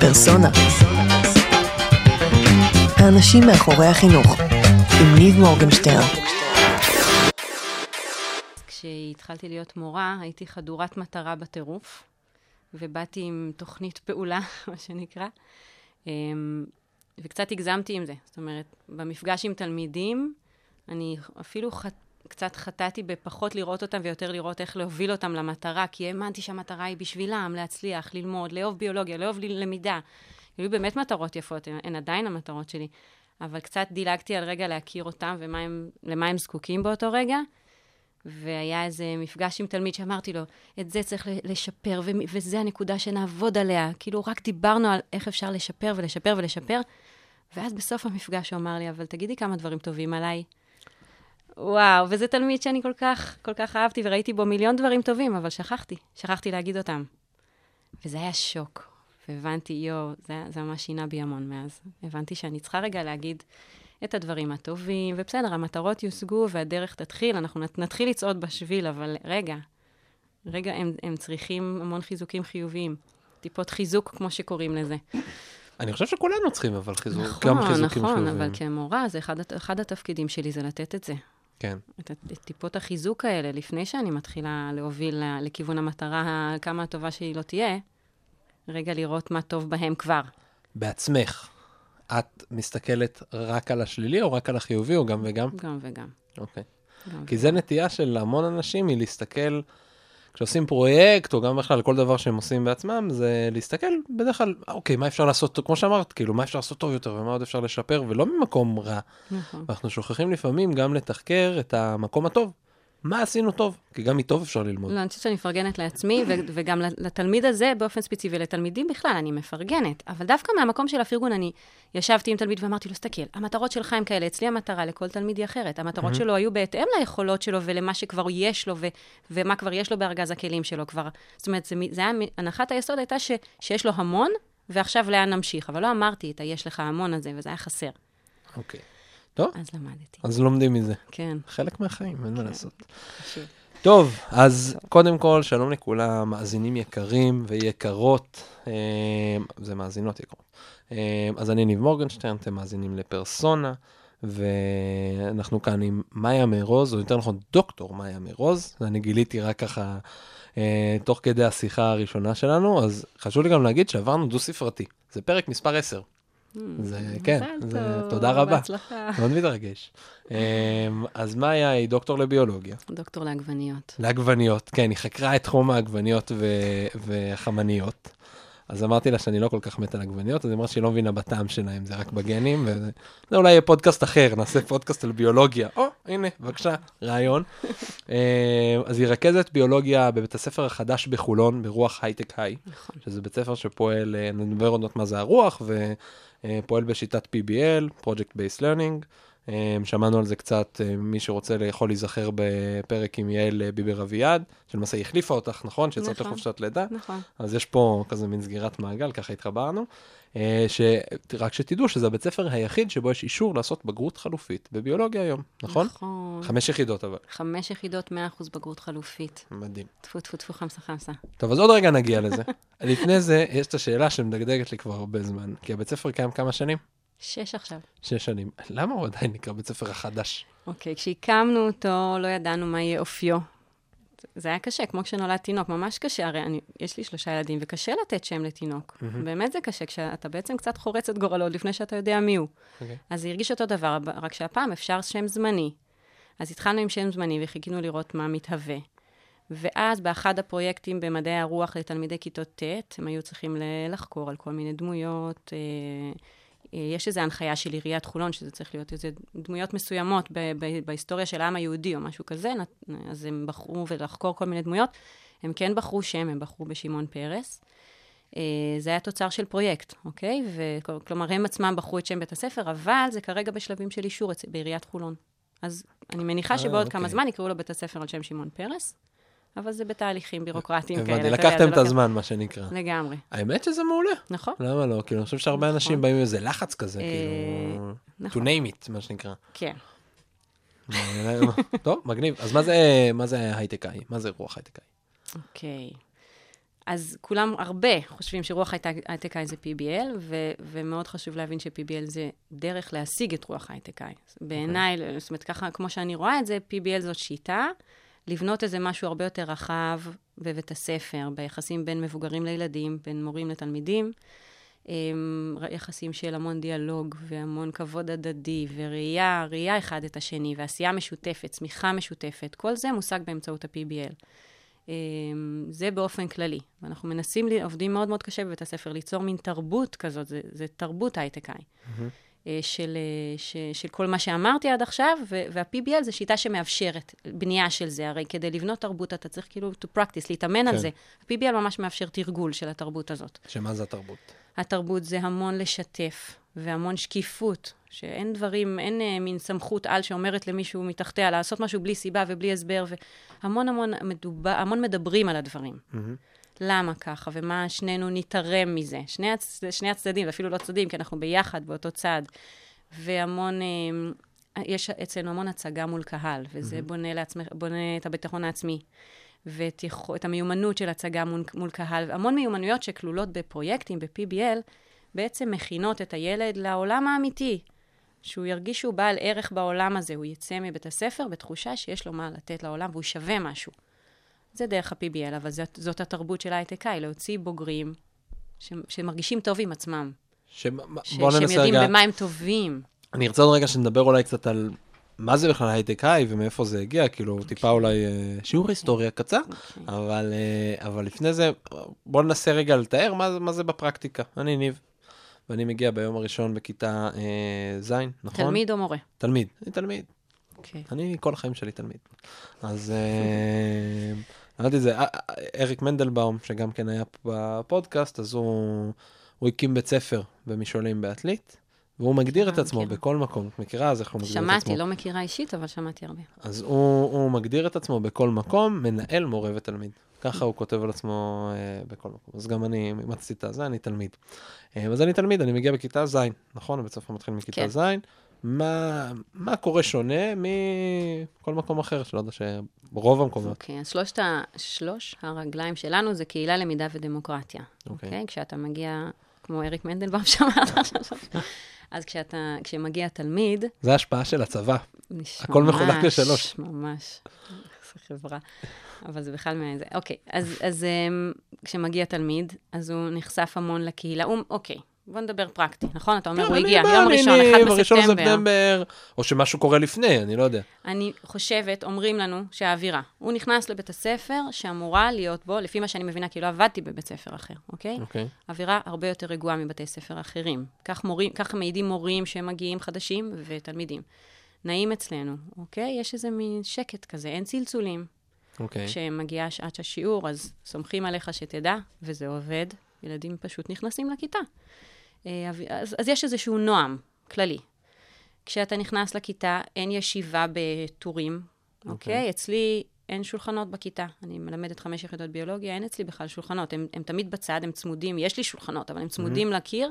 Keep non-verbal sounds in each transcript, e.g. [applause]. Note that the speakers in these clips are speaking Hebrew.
פרסונה. האנשים מאחורי החינוך, עם ניב מורגנשטרן. כשהתחלתי להיות מורה, הייתי חדורת מטרה בטירוף, ובאתי עם תוכנית פעולה, [laughs] מה שנקרא, אמ, וקצת הגזמתי עם זה. זאת אומרת, במפגש עם תלמידים, אני אפילו ח... קצת חטאתי בפחות לראות אותם ויותר לראות איך להוביל אותם למטרה, כי האמנתי שהמטרה היא בשבילם, להצליח, ללמוד, לאהוב ביולוגיה, לאהוב למידה. היו באמת מטרות יפות, הן עדיין המטרות שלי, אבל קצת דילגתי על רגע להכיר אותם ולמה הם זקוקים באותו רגע. והיה איזה מפגש עם תלמיד שאמרתי לו, את זה צריך לשפר, ו- וזה הנקודה שנעבוד עליה. כאילו, רק דיברנו על איך אפשר לשפר ולשפר ולשפר, ואז בסוף המפגש הוא אמר לי, אבל תגידי כמה דברים טובים עליי. וואו, וזה תלמיד שאני כל כך, כל כך אהבתי וראיתי בו מיליון דברים טובים, אבל שכחתי, שכחתי להגיד אותם. וזה היה שוק. והבנתי, יואו, זה, זה ממש שינה בי המון מאז. הבנתי שאני צריכה רגע להגיד את הדברים הטובים, ובסדר, המטרות יושגו והדרך תתחיל, אנחנו נתחיל לצעוד בשביל, אבל רגע, רגע, הם, הם צריכים המון חיזוקים חיוביים. טיפות חיזוק, כמו שקוראים לזה. אני חושב שכולנו צריכים, אבל חיזוק, נכון, גם חיזוקים נכון, חיוביים. נכון, אבל כמורה, זה אחד, אחד התפקידים שלי, זה לתת את זה. כן. את, את טיפות החיזוק האלה, לפני שאני מתחילה להוביל לכיוון המטרה, כמה הטובה שהיא לא תהיה, רגע לראות מה טוב בהם כבר. בעצמך, את מסתכלת רק על השלילי או רק על החיובי, או גם וגם? גם וגם. אוקיי. גם כי זה נטייה של המון אנשים, היא להסתכל, כשעושים פרויקט, או גם בכלל כל דבר שהם עושים בעצמם, זה להסתכל בדרך כלל, אוקיי, מה אפשר לעשות, כמו שאמרת, כאילו, מה אפשר לעשות טוב יותר, ומה עוד אפשר לשפר, ולא ממקום רע. נכון. ואנחנו שוכחים לפעמים גם לתחקר את המקום הטוב. מה עשינו טוב? כי גם מטוב אפשר ללמוד. לא, אני חושבת שאני מפרגנת לעצמי, ו- וגם לתלמיד הזה באופן ספציפי, לתלמידים בכלל, אני מפרגנת. אבל דווקא מהמקום של הפרגון, אני ישבתי עם תלמיד ואמרתי לו, סתכל, המטרות שלך הן כאלה, אצלי המטרה לכל תלמיד היא אחרת. המטרות שלו היו בהתאם ליכולות שלו ולמה שכבר יש לו, ו- ומה כבר יש לו בארגז הכלים שלו כבר. זאת אומרת, זה, זה היה, הנחת היסוד הייתה ש- שיש לו המון, ועכשיו לאן נמשיך. אבל לא אמרתי את היש לך המון הזה, וזה היה חסר. אוקיי. טוב, אז למדתי. אז לומדים מזה. כן. חלק מהחיים, אין מה לעשות. חשוב. טוב, אז קודם כל, שלום לכולם, מאזינים יקרים ויקרות, אה, זה מאזינות יקרות. אה, אז אני ניב מורגנשטרן, אתם מאזינים לפרסונה, ואנחנו כאן עם מאיה מרוז, או יותר נכון, דוקטור מאיה מרוז, אני גיליתי רק ככה אה, תוך כדי השיחה הראשונה שלנו, אז חשוב לי גם להגיד שעברנו דו-ספרתי, זה פרק מספר 10. זה, כן, זה, תודה רבה. בהצלחה. מאוד מתרגש. אמ, אז מאיה היא דוקטור לביולוגיה. דוקטור לעגבניות. לעגבניות, כן, היא חקרה את תחום העגבניות והחמניות. אז אמרתי לה שאני לא כל כך מת על עגבניות, אז היא אמרה שהיא לא מבינה בטעם שלהם, זה רק בגנים, וזה זה אולי יהיה פודקאסט אחר, נעשה פודקאסט על ביולוגיה. או, הנה, בבקשה, רעיון. [laughs] אמ, אז היא רכזת ביולוגיה בבית הספר החדש בחולון, ברוח הייטק היי, נכון. שזה בית ספר שפועל, אה, נדבר עוד מעט מה זה הרוח, ופועל בשיטת PBL, Project Based Learning. אמ, שמענו על זה קצת, אה, מי שרוצה יכול להיזכר בפרק עם יעל אה, ביבר אביעד, שלמעשה היא החליפה אותך, נכון? שיצאת נכון. לחופשת לידה. נכון. אז יש פה כזה מין סגירת מעגל, ככה התחברנו. אה, שרק שתדעו שזה הבית ספר היחיד שבו יש אישור לעשות בגרות חלופית בביולוגיה היום, נכון? נכון. חמש יחידות אבל, חמש יחידות, 100% בגרות חלופית. מדהים. טפו, טפו, טפו, חמסה, חמסה. טוב, אז עוד רגע נגיע לזה. [laughs] לפני זה, יש את השאלה שמדגדגת לי כבר הרבה זמן, כי הבית ספר קיים כמה שנים? שש עכשיו. שש שנים. למה הוא עדיין נקרא בית ספר החדש? אוקיי, כשהקמנו אותו, לא ידענו מה יהיה אופיו. זה היה קשה, כמו כשנולד תינוק, ממש קשה. הרי אני, יש לי שלושה ילדים, וקשה לתת שם לתינוק. באמת זה קשה, כשאתה בעצם קצת חורץ את גורלו לפני שאתה יודע מי הוא. אוקיי. אז זה הרגיש אותו דבר, רק שהפעם אפשר שם זמני. אז התחלנו עם שם זמני וחיכינו לראות מה מתהווה. ואז באחד הפרויקטים במדעי הרוח לתלמידי כיתות ט', הם היו צריכים לחקור על כל מיני דמויות. אה, יש איזו הנחיה של עיריית חולון, שזה צריך להיות איזה דמויות מסוימות ב- ב- בהיסטוריה של העם היהודי או משהו כזה, אז הם בחרו ולחקור כל מיני דמויות. הם כן בחרו שם, הם בחרו בשמעון פרס. אה, זה היה תוצר של פרויקט, אוקיי? וכלומר, הם עצמם בחרו את שם בית הספר, אבל זה כרגע בשלבים של אישור בעיריית חולון. אז אני מניחה אה, שבעוד כמה אוקיי. זמן יקראו לו בית הספר על שם שמעון פרס, אבל זה בתהליכים בירוקרטיים כאלה. הבנתי, לקחתם את לוקח- הזמן, מה שנקרא. לגמרי, האמת שזה מעולה. נכון? למה לא? כאילו, אני חושב שהרבה נכון. אנשים באים עם איזה לחץ כזה, אה, כאילו... To נכון. name it, מה שנקרא. כן. [laughs] טוב, מגניב. אז מה זה, הייטקאי? מה זה רוח הייטקאי? אוקיי. אז כולם הרבה חושבים שרוח הייטקאי זה PBL, ו- ומאוד חשוב להבין ש-PBL זה דרך להשיג את רוח הייטקאי. בעיניי, okay. זאת אומרת, ככה, כמו שאני רואה את זה, PBL זאת שיטה לבנות איזה משהו הרבה יותר רחב בבית הספר, ביחסים בין מבוגרים לילדים, בין מורים לתלמידים. אמ, יחסים של המון דיאלוג והמון כבוד הדדי וראייה, ראייה אחד את השני ועשייה משותפת, צמיחה משותפת, כל זה מושג באמצעות ה-PBL. אמ, זה באופן כללי. ואנחנו מנסים, עובדים מאוד מאוד קשה בבית הספר, ליצור מין תרבות כזאת, זה, זה תרבות הייטקאי. Mm-hmm. של, אה, ש, של כל מה שאמרתי עד עכשיו, וה-PBL זה שיטה שמאפשרת בנייה של זה. הרי כדי לבנות תרבות, אתה צריך כאילו to practice, להתאמן כן. על זה. ה-PBL ממש מאפשר תרגול של התרבות הזאת. שמה זה התרבות? התרבות זה המון לשתף, והמון שקיפות, שאין דברים, אין אה, מין סמכות על שאומרת למישהו מתחתיה לעשות משהו בלי סיבה ובלי הסבר, והמון המון, מדובר, המון מדברים על הדברים. Mm-hmm. למה ככה, ומה שנינו נתערם מזה. שני, הצ... שני הצדדים, ואפילו לא צדדים, כי אנחנו ביחד באותו צד. והמון, אה, יש אצלנו המון הצגה מול קהל, וזה mm-hmm. בונה, לעצמך, בונה את הביטחון העצמי. ואת יכו, המיומנות של הצגה מול, מול קהל. המון מיומנויות שכלולות בפרויקטים, ב-PBL, בעצם מכינות את הילד לעולם האמיתי. שהוא ירגיש שהוא בעל ערך בעולם הזה, הוא יצא מבית הספר בתחושה שיש לו מה לתת לעולם והוא שווה משהו. זה דרך ה-PBL, אבל זאת, זאת התרבות של ההייטקאי, להוציא בוגרים ש, שמרגישים טוב עם עצמם. ש... ש... בוא רגע... שהם יודעים במה הם טובים. אני ארצה עוד רגע שנדבר אולי קצת על מה זה בכלל הייטקאי ומאיפה זה הגיע, כאילו okay. טיפה אולי אה, שיעור היסטוריה קצר, okay. אוקיי. אבל, אה, אבל לפני זה בוא ננסה רגע לתאר מה, מה זה בפרקטיקה. אני ניב, ואני מגיע ביום הראשון בכיתה אה, ז', נכון? תלמיד או מורה? תלמיד, אני תלמיד. Okay. אוקיי. אני כל החיים שלי תלמיד. אז אה, אמרתי את זה, אה, אריק מנדלבאום, שגם כן היה בפודקאסט, אז הוא, הוא הקים בית ספר במשעולים בעתלית. והוא מגדיר את עצמו מכירה. בכל מקום. את מכירה? אז איך הוא מגדיר את עצמו? שמעתי, לא מכירה אישית, אבל שמעתי הרבה. אז הוא, הוא מגדיר את עצמו בכל מקום, מנהל, מורה ותלמיד. ככה הוא כותב על עצמו אה, בכל מקום. אז גם אני אימצתי את זה, אני תלמיד. אה, אז אני תלמיד, אני מגיע בכיתה ז', נכון? הבית ספר מתחיל מכיתה כן. ז'. מה, מה קורה שונה מכל מקום אחר, שלא יודע שרוב המקומות. אוקיי, okay, אז שלושת ה... שלוש הרגליים שלנו זה קהילה, למידה ודמוקרטיה. אוקיי? Okay. Okay? כשאתה מגיע, כמו אריק מנדלבאום שאמרת עכשיו, [laughs] אז כשאתה, כשמגיע תלמיד... זה ההשפעה של הצבא. הכל מחולק לשלוש. ממש, זו חברה. אבל זה בכלל מאיזה... אוקיי, אז, אז um, כשמגיע תלמיד, אז הוא נחשף המון לקהילה. הוא, אוקיי, בוא נדבר פרקטי, נכון? אתה אומר, כן, הוא הגיע, יום ראשון, 1 בספטמבר. או שמשהו קורה לפני, אני לא יודע. אני חושבת, אומרים לנו שהאווירה, הוא נכנס לבית הספר שאמורה להיות בו, לפי מה שאני מבינה, כי לא עבדתי בבית ספר אחר, אוקיי? אוקיי. אווירה הרבה יותר רגועה מבתי ספר אחרים. כך, מורים, כך מעידים מורים שמגיעים חדשים ותלמידים. נעים אצלנו, אוקיי? יש איזה מין שקט כזה, אין צלצולים. אוקיי. כשמגיעה שעת השיעור, אז סומכים עליך שתדע, וזה עובד. ילדים פשוט נכנסים לכיתה. אה, אז, אז יש איזשהו נועם כללי. כשאתה נכנס לכיתה, אין ישיבה בטורים, אוקיי? Okay. אוקיי? אצלי אין שולחנות בכיתה. אני מלמדת חמש יחידות ביולוגיה, אין אצלי בכלל שולחנות. הם, הם תמיד בצד, הם צמודים, יש לי שולחנות, אבל הם צמודים mm-hmm. לקיר,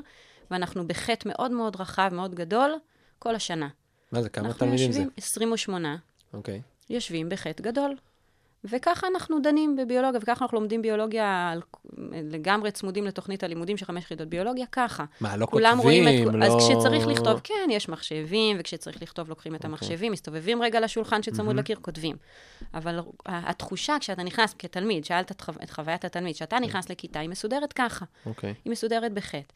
ואנחנו בחטא מאוד מאוד רחב, מאוד גדול, כל השנה. מה זה, כמה תלמידים זה? אנחנו יושבים, 28. אוקיי. Okay. יושבים בחטא גדול. וככה אנחנו דנים בביולוגיה, וככה אנחנו לומדים ביולוגיה לגמרי צמודים לתוכנית הלימודים של חמש יחידות ביולוגיה, ככה. מה, לא כותבים? את... לא... אז כשצריך לכתוב, כן, יש מחשבים, וכשצריך לכתוב לוקחים את okay. אוקיי. המחשבים, מסתובבים רגע לשולחן שצמוד mm-hmm. לקיר, כותבים. אבל התחושה כשאתה נכנס כתלמיד, שאלת את, חו... את חוויית התלמיד, כשאתה נכנס לכיתה, היא מסודרת ככה. Okay. אוקיי. היא מסודרת בחטא.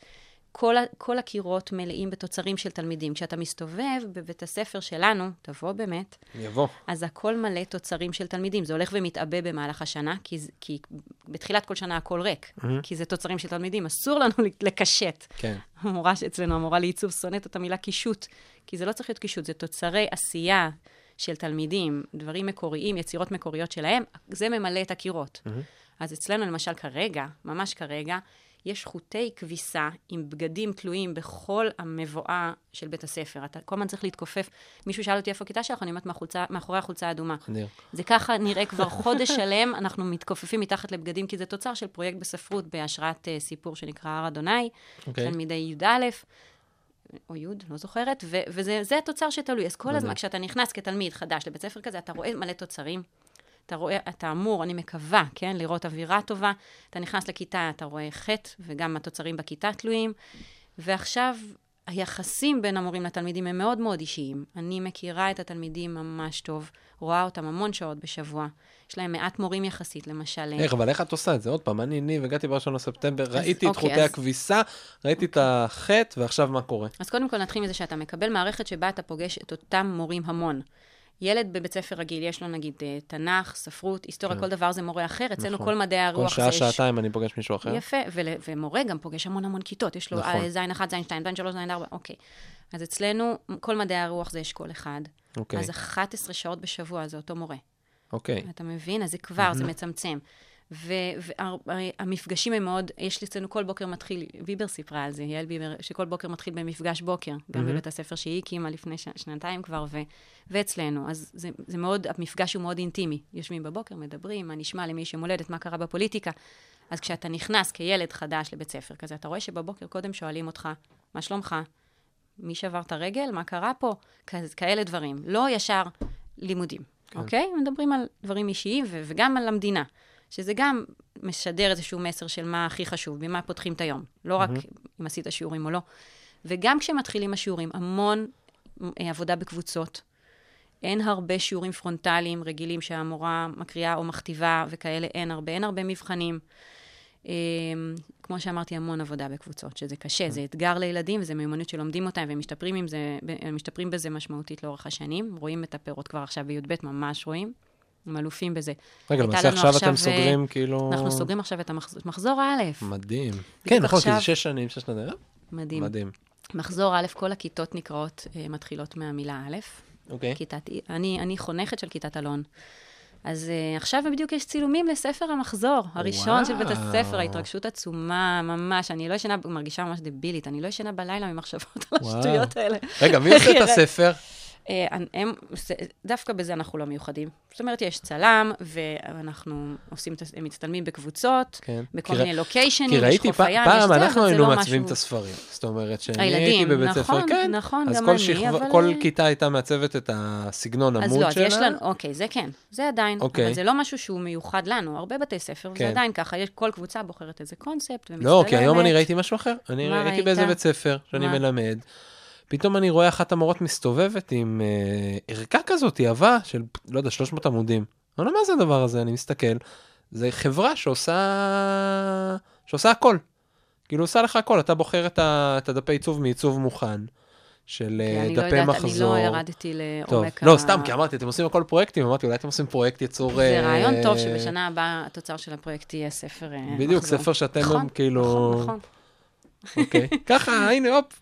כל, כל הקירות מלאים בתוצרים של תלמידים. כשאתה מסתובב בבית הספר שלנו, תבוא באמת, יבוא. אז הכל מלא תוצרים של תלמידים. זה הולך ומתעבה במהלך השנה, כי, כי בתחילת כל שנה הכל ריק, mm-hmm. כי זה תוצרים של תלמידים. אסור לנו [laughs] לקשט. כן. המורה שאצלנו, המורה לעיצוב, שונאת את המילה קישוט, כי זה לא צריך להיות קישוט, זה תוצרי עשייה של תלמידים, דברים מקוריים, יצירות מקוריות שלהם, זה ממלא את הקירות. Mm-hmm. אז אצלנו, למשל, כרגע, ממש כרגע, יש חוטי כביסה עם בגדים תלויים בכל המבואה של בית הספר. אתה כל הזמן צריך להתכופף. מישהו שאל אותי איפה הכיתה שלך, אני אומרת מאחורי החולצה האדומה. זה ככה נראה כבר [laughs] חודש שלם, אנחנו מתכופפים מתחת לבגדים, כי זה תוצר של פרויקט בספרות בהשראת uh, סיפור שנקרא הר אדוני, okay. אוקיי. תלמידי י"א. או י', לא זוכרת, ו- וזה התוצר שתלוי. אז כל הזמן, כשאתה נכנס כתלמיד חדש לבית ספר כזה, אתה רואה מלא תוצרים, אתה רואה, אתה אמור, אני מקווה, כן, לראות אווירה טובה. אתה נכנס לכיתה, אתה רואה חטא, וגם התוצרים בכיתה תלויים. ועכשיו, היחסים בין המורים לתלמידים הם מאוד מאוד אישיים. אני מכירה את התלמידים ממש טוב, רואה אותם המון שעות בשבוע. יש להם מעט מורים יחסית, למשל... איך, אבל איך את עושה את זה? עוד פעם, אני ניב, הגעתי בראשון לספטמבר, ראיתי את אוקיי, חוטי הכביסה, ראיתי את החטא, ועכשיו מה קורה? אז קודם כל נתחיל מזה שאתה מקבל מערכת שבה אתה פוגש את אותם מורים המון. ילד בבית ספר רגיל, יש לו נגיד אה, תנ"ך, ספרות, היסטוריה, כן. כל דבר זה מורה אחר. אצלנו נכון. כל מדעי כל הרוח שעה, זה... שעתיים אני פוגש מישהו אחר. יפה, ול, ומורה גם פוגש המון המון כיתות, יש לו נכון. אה, זין 1, זין 2, זין 3, זין 4, אוקיי. אז אצלנו, כל מדעי הרוח זה אשכול אחד. אוקיי, אז 11 שעות בשבוע זה אותו מורה. אוקיי. אתה מבין? אז זה כבר, זה מצמצם. והמפגשים הם מאוד, יש אצלנו כל בוקר מתחיל, ביבר סיפרה על זה, יעל ביבר, שכל בוקר מתחיל במפגש בוקר, גם בבית הספר שהיא הקימה לפני ש- שנתיים כבר, ו, ואצלנו. אז זה, זה מאוד, המפגש הוא מאוד אינטימי. יושבים בבוקר, מדברים, מה נשמע למי שמולדת, מה קרה בפוליטיקה. אז כשאתה נכנס כילד חדש לבית ספר כזה, אתה רואה שבבוקר קודם שואלים אותך, מה שלומך? מי שבר את הרגל? מה קרה פה? כ- כאלה דברים. לא ישר לימודים, כן. אוקיי? מדברים על דברים אישיים ו- וגם על המדינה, שזה גם משדר איזשהו מסר של מה הכי חשוב, במה פותחים את היום. לא רק אם עשית שיעורים או לא. וגם כשמתחילים השיעורים, המון אה, עבודה בקבוצות. אין הרבה שיעורים פרונטליים רגילים שהמורה מקריאה או מכתיבה וכאלה, אין הרבה, אין הרבה מבחנים. אה, כמו שאמרתי, המון עבודה בקבוצות, שזה קשה, זה אתגר לילדים, וזו מיומנות שלומדים אותה, והם משתפרים, זה, משתפרים בזה משמעותית לאורך השנים. רואים את הפירות כבר עכשיו בי"ב, ממש רואים. הם אלופים בזה. רגע, למעשה עכשיו עכשיו, אתם סוגרים כאילו... אנחנו סוגרים עכשיו את המחזור, מחזור א', מדהים. כן, נכון, כי זה שש שנים, שש שנתיים. מדהים. מדהים. מחזור א', כל הכיתות נקראות, אה, מתחילות מהמילה א'. אוקיי. כיתת, אני, אני חונכת של כיתת אלון. אז uh, עכשיו בדיוק יש צילומים לספר המחזור, הראשון וואו. של בית הספר, ההתרגשות עצומה, ממש. אני לא ישנה, מרגישה ממש דבילית, אני לא ישנה בלילה ממחשבות על. השטויות האלה. רגע, מי עושה את. [laughs] הספר? אה, הם, דווקא בזה אנחנו לא מיוחדים. זאת אומרת, יש צלם, ואנחנו עושים, הם מצטלמים בקבוצות, כן. בכל כי מיני לוקיישנים, כי יש ראיתי, חוף הים, יש פעם זה, אנחנו אבל זה היינו לא מעצבים משהו... את הספרים. זאת אומרת, שאני הילדים, הייתי בבית ספר, נכון, כן. נכון, אז גם כל אני, שכבה- אבל, כל כיתה הייתה מעצבת את הסגנון אז עמוד לא, אז שלה. יש לנו, אוקיי, זה כן, זה עדיין, אוקיי. אבל זה לא משהו שהוא מיוחד לנו, הרבה בתי ספר, כן. זה עדיין ככה, יש, כל קבוצה בוחרת איזה קונספט ומצטלמת. לא, כי היום אני ראיתי משהו אחר. אני מה הייתי ראית? באיזה בית ספר שאני? מלמד. פתאום אני רואה אחת המורות מסתובבת עם אה, ערכה כזאת, עבה של, לא יודע, 300 עמודים. אני אומר, מה זה הדבר הזה? אני מסתכל. זה חברה שעושה, שעושה הכל. כאילו עושה לך הכל, אתה בוחר את, ה, את הדפי עיצוב מעיצוב מוכן, של אה, לא דפי יודעת, מחזור. אני לא ירדתי טוב, לעומק לא, סתם, כי אמרתי, אתם עושים הכל פרויקטים, אמרתי, אולי אתם עושים פרויקט יצור... זה אה, רעיון טוב שבשנה הבאה התוצר של הפרויקט יהיה ספר אה, מחזור. בדיוק, ספר שאתם נכון, כאילו... נכון, נכון. אוקיי. ככה, הנה, הופ.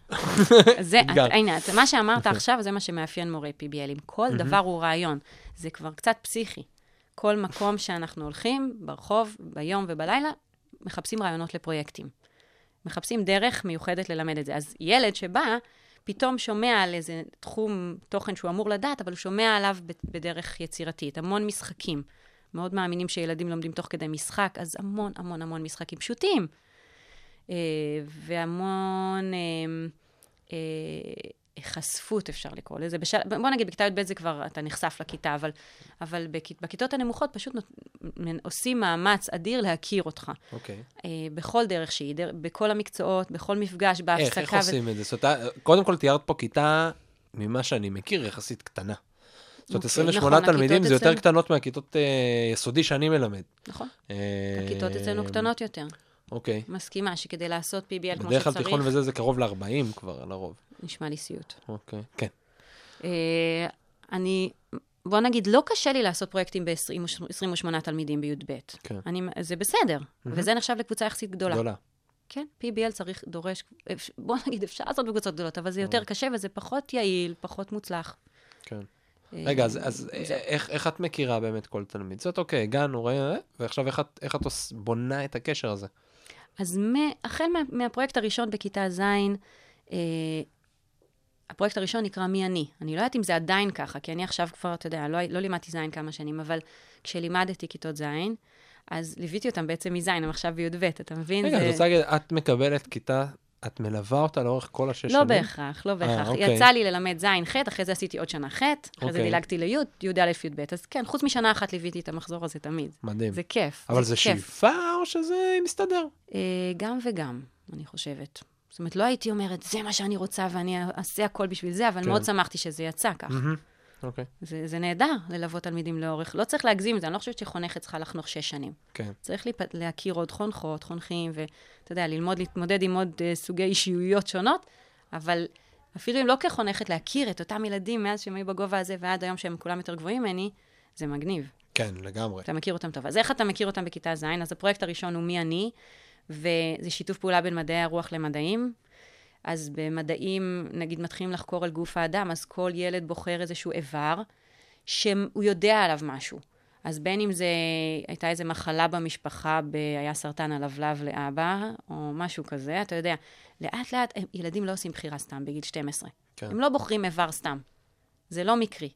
זה. [laughs] הנה, מה שאמרת עכשיו, זה מה שמאפיין מורי PBL. כל דבר הוא רעיון. זה כבר קצת פסיכי. כל מקום שאנחנו הולכים, ברחוב, ביום ובלילה, מחפשים רעיונות לפרויקטים. מחפשים דרך מיוחדת ללמד את זה. אז ילד שבא, פתאום שומע על איזה תחום תוכן שהוא אמור לדעת, אבל הוא שומע עליו בדרך יצירתית. המון משחקים. מאוד מאמינים שילדים לומדים תוך כדי משחק, אז המון המון המון משחקים פשוטים. אה, והמון אה, אה, חשפות, אפשר לקרוא לזה. בשל... בוא נגיד, בכיתה י"ב זה כבר, אתה נחשף לכיתה, אבל, אבל בכ... בכיתות הנמוכות פשוט נות... עושים מאמץ אדיר להכיר אותך. אוקיי. אה, בכל דרך שהיא, דר... בכל המקצועות, בכל מפגש, בהפסקה. איך, איך עושים את זה? זאת אומרת, קודם כל תיארת פה כיתה, ממה שאני מכיר, יחסית קטנה. זאת אומרת, אוקיי, 28 נכון, תלמידים זה יותר אצלנו- קטנות מהכיתות אה, יסודי שאני מלמד. נכון, אה, הכיתות אצלנו קטנות יותר. אוקיי. מסכימה שכדי לעשות PBL כמו בדרך כלל שצריך, תיכון וזה, זה קרוב ל-40 כבר, לרוב. נשמע לי סיוט. אוקיי, כן. אה, אני, בוא נגיד, לא קשה לי לעשות פרויקטים ב-28 תלמידים בי"ב. כן. אני, זה בסדר, וזה נחשב לקבוצה יחסית גדולה. גדולה. כן, PBL צריך, דורש, בוא נגיד, אפשר לעשות בקבוצות גדולות, אבל זה יותר קשה וזה פחות יעיל, פחות מוצלח. כן. אה, רגע, אז, אז. איך, איך את מכירה באמת כל תלמיד? זאת אוקיי, הגענו, אה, ועכשיו איך את, איך את בונה את הקשר הזה? אז החל מה, מהפרויקט הראשון בכיתה ז', אה, הפרויקט הראשון נקרא מי אני. אני לא יודעת אם זה עדיין ככה, כי אני עכשיו כבר, אתה יודע, לא, לא לימדתי ז' כמה שנים, אבל כשלימדתי כיתות ז', אז ליוויתי אותם בעצם מז', הם עכשיו בי"ב, אתה מבין? רגע, זה... אני רוצה להגיד, את מקבלת כיתה את מלווה אותה לאורך כל השש לא שנים? בהכרח, לא בהכרח. אוקיי. יצא לי ללמד ז', ח', אחרי זה עשיתי עוד שנה ח', אחרי זה אוקיי. דילגתי לי', י"א, י"ב. אז כן, חוץ משנה אחת ליוויתי את המחזור הזה תמיד. מדהים. זה כיף. אבל זה כיף. שאיפה או שזה מסתדר? אה, גם וגם, אני חושבת. זאת אומרת, לא הייתי אומרת, זה מה שאני רוצה ואני אעשה הכל בשביל זה, אבל כן. מאוד שמחתי שזה יצא כך. מהמם. אוקיי, זה, זה נהדר ללוות תלמידים לאורך, לא צריך להגזים את זה, אני לא חושבת שחונכת צריכה לחנוך שש שנים. כן. צריך להיפ... להכיר עוד חונכות, חונכים, ואתה יודע, ללמוד להתמודד עם עוד uh, סוגי אישיויות שונות, אבל אפילו אם לא כחונכת, להכיר את אותם ילדים מאז שהם היו בגובה הזה ועד היום שהם כולם יותר גבוהים ממני, זה מגניב. כן, לגמרי. אתה מכיר אותם טוב. אז איך אתה מכיר אותם בכיתה ז'? אז הפרויקט הראשון הוא מי אני, וזה שיתוף פעולה בין מדעי הרוח למדעים. אז במדעים, נגיד, מתחילים לחקור על גוף האדם, אז כל ילד בוחר איזשהו איבר שהוא יודע עליו משהו. אז בין אם זה, הייתה איזו מחלה במשפחה, ב, היה סרטן הלבלב לאבא, או משהו כזה, אתה יודע, לאט לאט, הם- ילדים לא עושים בחירה סתם בגיל 12. כן. הם לא בוחרים איבר סתם. זה לא מקרי.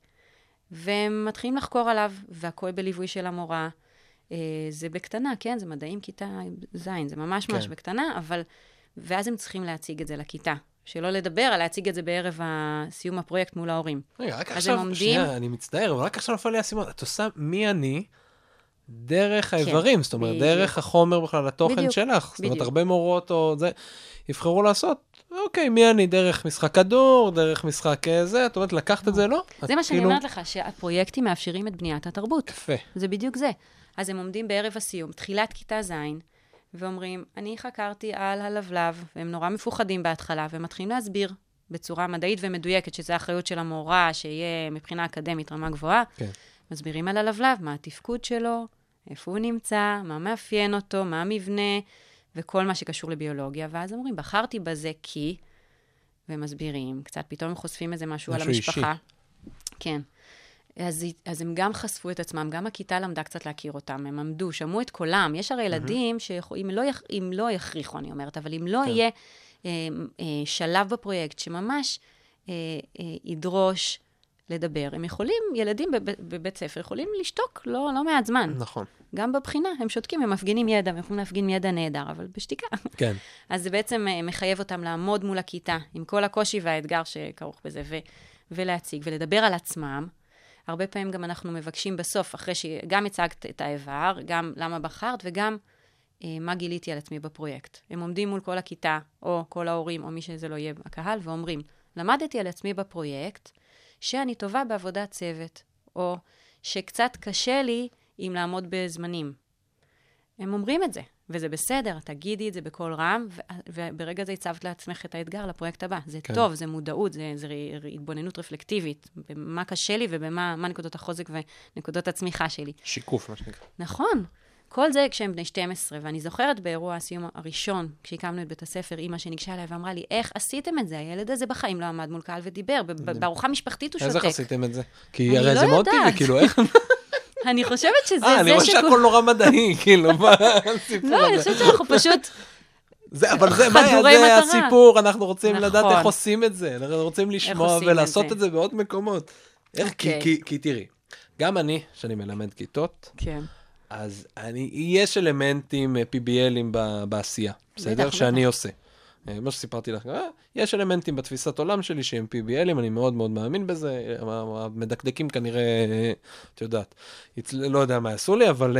והם מתחילים לחקור עליו, והכל בליווי של המורה. אה, זה בקטנה, כן? זה מדעים כיתה ז', זה ממש ממש כן. בקטנה, אבל... ואז הם צריכים להציג את זה לכיתה. שלא לדבר על להציג את זה בערב סיום הפרויקט מול ההורים. רגע, רק עכשיו, עומדים- שנייה, אני מצטער, אבל רק עכשיו נפל לי האסימון. את עושה מי אני דרך האיברים, זאת אומרת, כן. בדיוק. דרך החומר בכלל, התוכן בדיוק, שלך. זאת אומרת, בדיוק. הרבה מורות או זה, יבחרו לעשות, אוקיי, מי אני דרך משחק כדור, דרך משחק אה, זה, את אומרת, לקחת את זה, לא? זה מה שאני כאילו- אומרת לך, שהפרויקטים מאפשרים את בניית התרבות. יפה. זה בדיוק זה. אז הם עומדים בערב הסיום, תחילת כיתה ז', ואומרים, אני חקרתי על הלבלב, והם נורא מפוחדים בהתחלה, והם מתחילים להסביר בצורה מדעית ומדויקת, שזו האחריות של המורה, שיהיה מבחינה אקדמית רמה גבוהה. כן. מסבירים על הלבלב, מה התפקוד שלו, איפה הוא נמצא, מה מאפיין אותו, מה המבנה, וכל מה שקשור לביולוגיה. ואז אומרים, בחרתי בזה כי, ומסבירים, קצת פתאום חושפים איזה משהו, על משהו אישי. המשפחה. כן. אז, אז הם גם חשפו את עצמם, גם הכיתה למדה קצת להכיר אותם, הם עמדו, שמעו את קולם. יש הרי ילדים שאם לא, יכ- אם לא יכריחו, אני אומרת, אבל אם לא כן. יהיה אה, אה, שלב בפרויקט שממש אה, אה, ידרוש לדבר, הם יכולים, ילדים בב, בבית ספר יכולים לשתוק לא, לא מעט זמן. נכון. גם בבחינה, הם שותקים, הם מפגינים ידע, הם יכולים להפגין ידע נהדר, אבל בשתיקה. כן. [laughs] אז זה בעצם אה, מחייב אותם לעמוד מול הכיתה, עם כל הקושי והאתגר שכרוך בזה, ו- ולהציג ולדבר על עצמם. הרבה פעמים גם אנחנו מבקשים בסוף, אחרי שגם הצגת את האיבר, גם למה בחרת, וגם אה, מה גיליתי על עצמי בפרויקט. הם עומדים מול כל הכיתה, או כל ההורים, או מי שזה לא יהיה בקהל, ואומרים, למדתי על עצמי בפרויקט שאני טובה בעבודת צוות, או שקצת קשה לי עם לעמוד בזמנים. הם אומרים את זה, וזה בסדר, תגידי את זה בקול רם, וברגע זה הצבת לעצמך את האתגר לפרויקט הבא. זה כן. טוב, זה מודעות, זה, זה התבוננות רפלקטיבית, במה קשה לי ובמה מה נקודות החוזק ונקודות הצמיחה שלי. שיקוף, מה שנקרא. נכון. כל זה כשהם בני 12, ואני זוכרת באירוע הסיום הראשון, כשהקמנו את בית הספר, אימא שניגשה אליי ואמרה לי, איך עשיתם את זה? הילד הזה בחיים לא עמד מול קהל ודיבר, בארוחה משפחתית הוא אז שותק. איך עשיתם את זה? כי הרי לא זה מאוד. טבעי, כאילו, איך... [laughs] אני חושבת שזה אה, אני זה רואה שהכל נורא מדעי, [laughs] כאילו, מה הסיפור לא, אני הזה? חושבת שאנחנו פשוט... [laughs] זה, אבל זה, מה, זה. הסיפור, אנחנו רוצים לדעת נכון. איך עושים את זה, אנחנו רוצים לשמוע עושים את ולעשות זה. את זה בעוד מקומות. איך, כי, אוקיי. כי, כי תראי, גם אני, שאני מלמד כיתות, כן. אז אני, יש אלמנטים אה, PBLים ב- בעשייה, בסדר? שאני עושה. אה, מה שסיפרתי לך, אה, יש אלמנטים בתפיסת עולם שלי שהם PBLים, אני מאוד מאוד מאמין בזה, אה, המדקדקים כנראה, אה, את יודעת, לא יודע מה יעשו לי, אבל,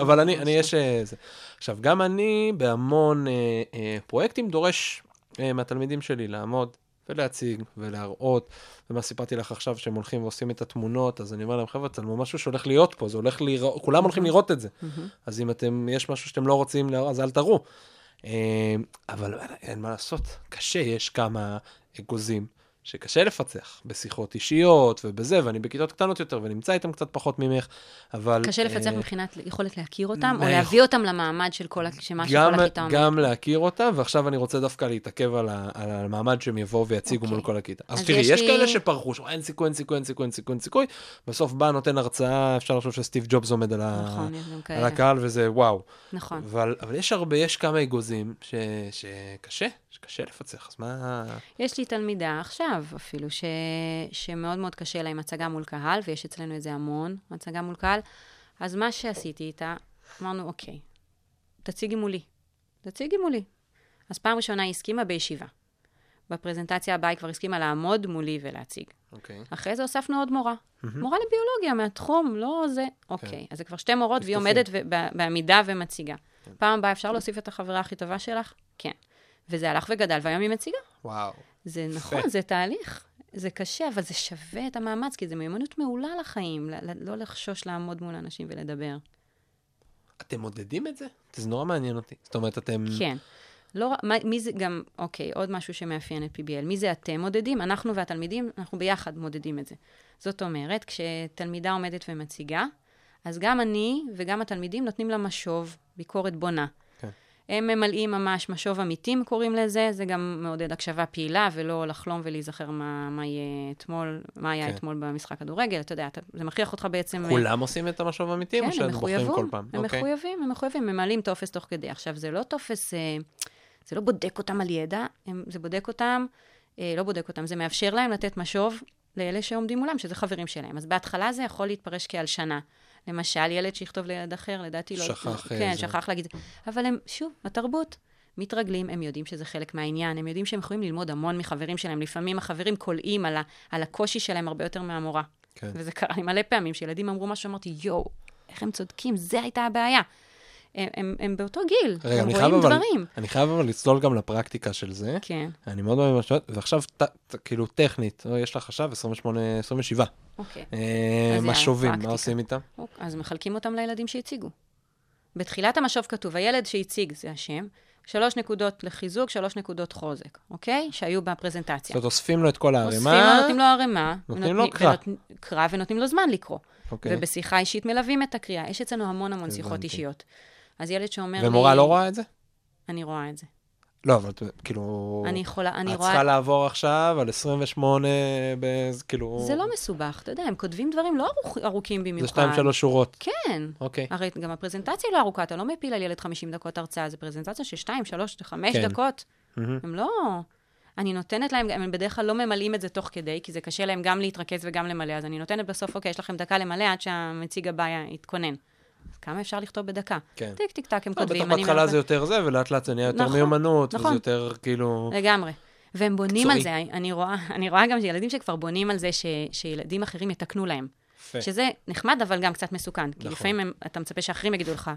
אבל אני, אני יש... זה. עכשיו, גם אני בהמון אה, אה, פרויקטים דורש אה, מהתלמידים שלי לעמוד ולהציג ולהראות, ומה סיפרתי לך עכשיו, שהם הולכים ועושים את התמונות, אז אני אומר להם, חבר'ה, צלמו משהו שהולך להיות פה, זה הולך לראות, כולם הולכים לראות את זה. אז אם אתם, יש משהו שאתם לא רוצים אז אל תראו. אה, אבל אין מה לעשות, קשה, יש כמה אגוזים שקשה לפצח בשיחות אישיות ובזה, ואני בכיתות קטנות יותר ונמצא איתם קצת פחות ממך, אבל... קשה לפצח אה, מבחינת יכולת להכיר אותם, או מה להביא אותם למעמד של כל ה- שמה גם, שכל הכיתה אומרת. גם להכיר אותם, ועכשיו אני רוצה דווקא להתעכב על, ה, על המעמד שהם יבואו ויציגו אוקיי. מול כל הכיתה. אז, אז תראי, יש יש לי- כאלה שפרחו, שאומרים, אין סיכוי, אין סיכוי, אין סיכוי, אין סיכוי, אין סיכוי, בסוף בא, נותן הרצאה, אפשר לחשוב שסטיב ג'ובס עומד על, ה, נכון, גם על. הקהל, וזה וואו. נכון. אבל, אבל יש הרבה, יש כמה אגוזים ש, שקשה, שקשה לפצח, אז מה... יש לי תלמידה עכשיו אפילו, ש... שמאוד מאוד קשה לה עם הצגה מול קהל, ויש אצלנו את זה המון, הצגה מול קהל. אז מה שעשיתי איתה, אמרנו, אוקיי, תציגי מולי. תציגי מולי. אז פעם ראשונה היא הסכימה בישיבה. בפרזנטציה הבאה היא כבר הסכימה לעמוד מולי ולהציג. אוקיי. אחרי זה הוספנו עוד מורה. מורה לביולוגיה מהתחום, לא זה. אוקיי, אז זה כבר שתי מורות, והיא. עומדת ו- בעמידה ומציגה. פעם הבאה אפשר להוסיף את החברה הכי טובה שלך? כן. וזה הלך וגדל, והיום היא מציגה. וואו. זה נכון, זה תהליך. זה קשה, אבל זה שווה את המאמץ, כי זו מיומנות מעולה לחיים, לא לחשוש לעמוד מול אנשים ולדבר. אתם מודדים את זה? זה נורא מעניין אותי. זאת אומרת, אתם... כן. לא, מה, מי זה גם, אוקיי, עוד משהו שמאפיין את PBL. מי זה אתם מודדים? אנחנו והתלמידים, אנחנו ביחד מודדים את זה. זאת אומרת, כשתלמידה עומדת ומציגה, אז גם אני וגם התלמידים נותנים לה משוב, ביקורת בונה. כן. הם ממלאים ממש משוב עמיתים, קוראים לזה, זה גם מעודד הקשבה פעילה, ולא לחלום ולהיזכר מה, מה יהיה אתמול, מה היה כן. אתמול במשחק כדורגל, אתה יודע, אתה, זה מכריח אותך בעצם... כולם עושים את המשוב האמיתי, או כן, שהם הם בוחרים כל פעם? הם אוקיי. מחויבים, הם מחויבים, ממלאים טופס תוך כדי. עכשיו, זה לא טופס, אה, זה לא בודק אותם על ידע, הם, זה בודק אותם, אה, לא בודק אותם, זה מאפשר להם לתת משוב לאלה שעומדים מולם, שזה חברים שלהם. אז בהתחלה זה יכול להתפרש כהלשנה. למשל, ילד שיכתוב לילד אחר, לדעתי לא... שכח, כן, אה, זה. שכח להגיד. אבל הם, שוב, התרבות. מתרגלים, הם יודעים שזה חלק מהעניין, הם יודעים שהם יכולים ללמוד המון מחברים שלהם. לפעמים החברים קולעים על, ה, על הקושי שלהם הרבה יותר מהמורה. כן. וזה קרה לי מלא פעמים, שילדים אמרו משהו, אמרתי, יואו, איך הם צודקים, זה הייתה הבעיה. הם, הם, הם באותו גיל, רגע, הם רואים אבל, דברים. אני חייב אבל לצלול גם לפרקטיקה של זה. כן, אני מאוד אוהב שאת, ועכשיו, ט- ט- כאילו, טכנית, או, יש לך עכשיו 28, 27. אוקיי. אה, משובים, מה. עושים איתם? אוקיי, אז מחלקים אותם לילדים שהציגו. בתחילת המשוב כתוב, הילד שהציג, זה השם, שלוש נקודות לחיזוק, שלוש נקודות חוזק, אוקיי? שהיו בפרזנטציה. זאת אומרת, אוספים לו את כל אוספים לו, הערימה. נותנים לו ערימה. נותנים לו קרא. קרא ונותנים לו זמן לקרוא. אוקיי. ובשיחה אישית מלווים את הקריאה. יש אצלנו המון המון שיחות. אישיות. אז ילד שאומר לי... ומורה לא רואה את זה? אני רואה את זה. לא, אבל את- כאילו... אני יכולה, אני את רואה... צריכה לעבור עכשיו על 28, ב- כאילו... זה לא מסובך, אתה יודע, הם כותבים דברים לא ארוכ, ארוכים במיוחד. זה שתיים, שלוש שורות. כן. אוקיי. הרי גם הפרזנטציה לא ארוכה, אתה לא מפיל על ילד 50 דקות הרצאה, זה פרזנטציה של 2, 3, 5 כן. דקות. מהמם. הם לא... אני נותנת להם, הם בדרך כלל לא ממלאים את זה תוך כדי, כי זה קשה להם גם להתרכז וגם למלא, אז אני נותנת בסוף, אוקיי, יש לכם דקה למלא עד שהמציג הבא יתכונן. אז כמה אפשר לכתוב בדקה? כן. טיק, טיק, טק, הם לא, כותבים. בטח בהתחלה זה יותר זה, ולאט לאט זה נהיה יותר נכון, מיומנות, וזה נכון. יותר כאילו... לגמרי. והם בונים על. זה, אני רואה, אני רואה גם שילדים שכבר בונים על זה ש, שילדים אחרים יתקנו להם. יפה. שזה נחמד, אבל גם קצת מסוכן. כי נכון. לפעמים הם, אתה מצפה שאחרים יגידו לך,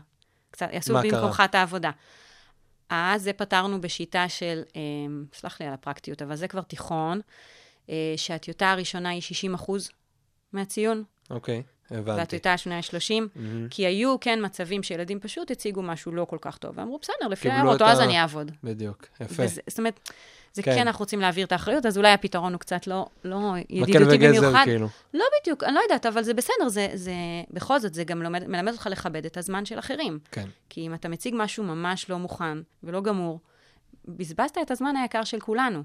קצת, יעשו במקומך? את העבודה. אז זה פתרנו בשיטה של, אה, סלח לי על הפרקטיות, אבל זה כבר תיכון, אה, שהטיוטה הראשונה היא 60 אחוז מהציון, אוקיי, הבנתי. והטיוטה השנייה היא 30, מהמם. כי היו כן מצבים שילדים פשוט הציגו משהו לא כל כך טוב, ואמרו, בסדר, לפי ההערות, או אז ה- אני אעבוד. בדיוק, יפה. וזה, זאת אומרת, זה כן. כן. אנחנו רוצים להעביר את האחריות, אז אולי הפתרון הוא קצת לא, לא מקל ידידותי וגזר, במיוחד. כאילו. לא בדיוק, אני לא יודעת, אבל זה בסדר, זה, זה, בכל זאת, זה גם לומד, מלמד אותך לכבד את הזמן של אחרים. כן. כי אם אתה מציג משהו ממש לא מוכן ולא גמור, בזבזת את הזמן היקר של כולנו.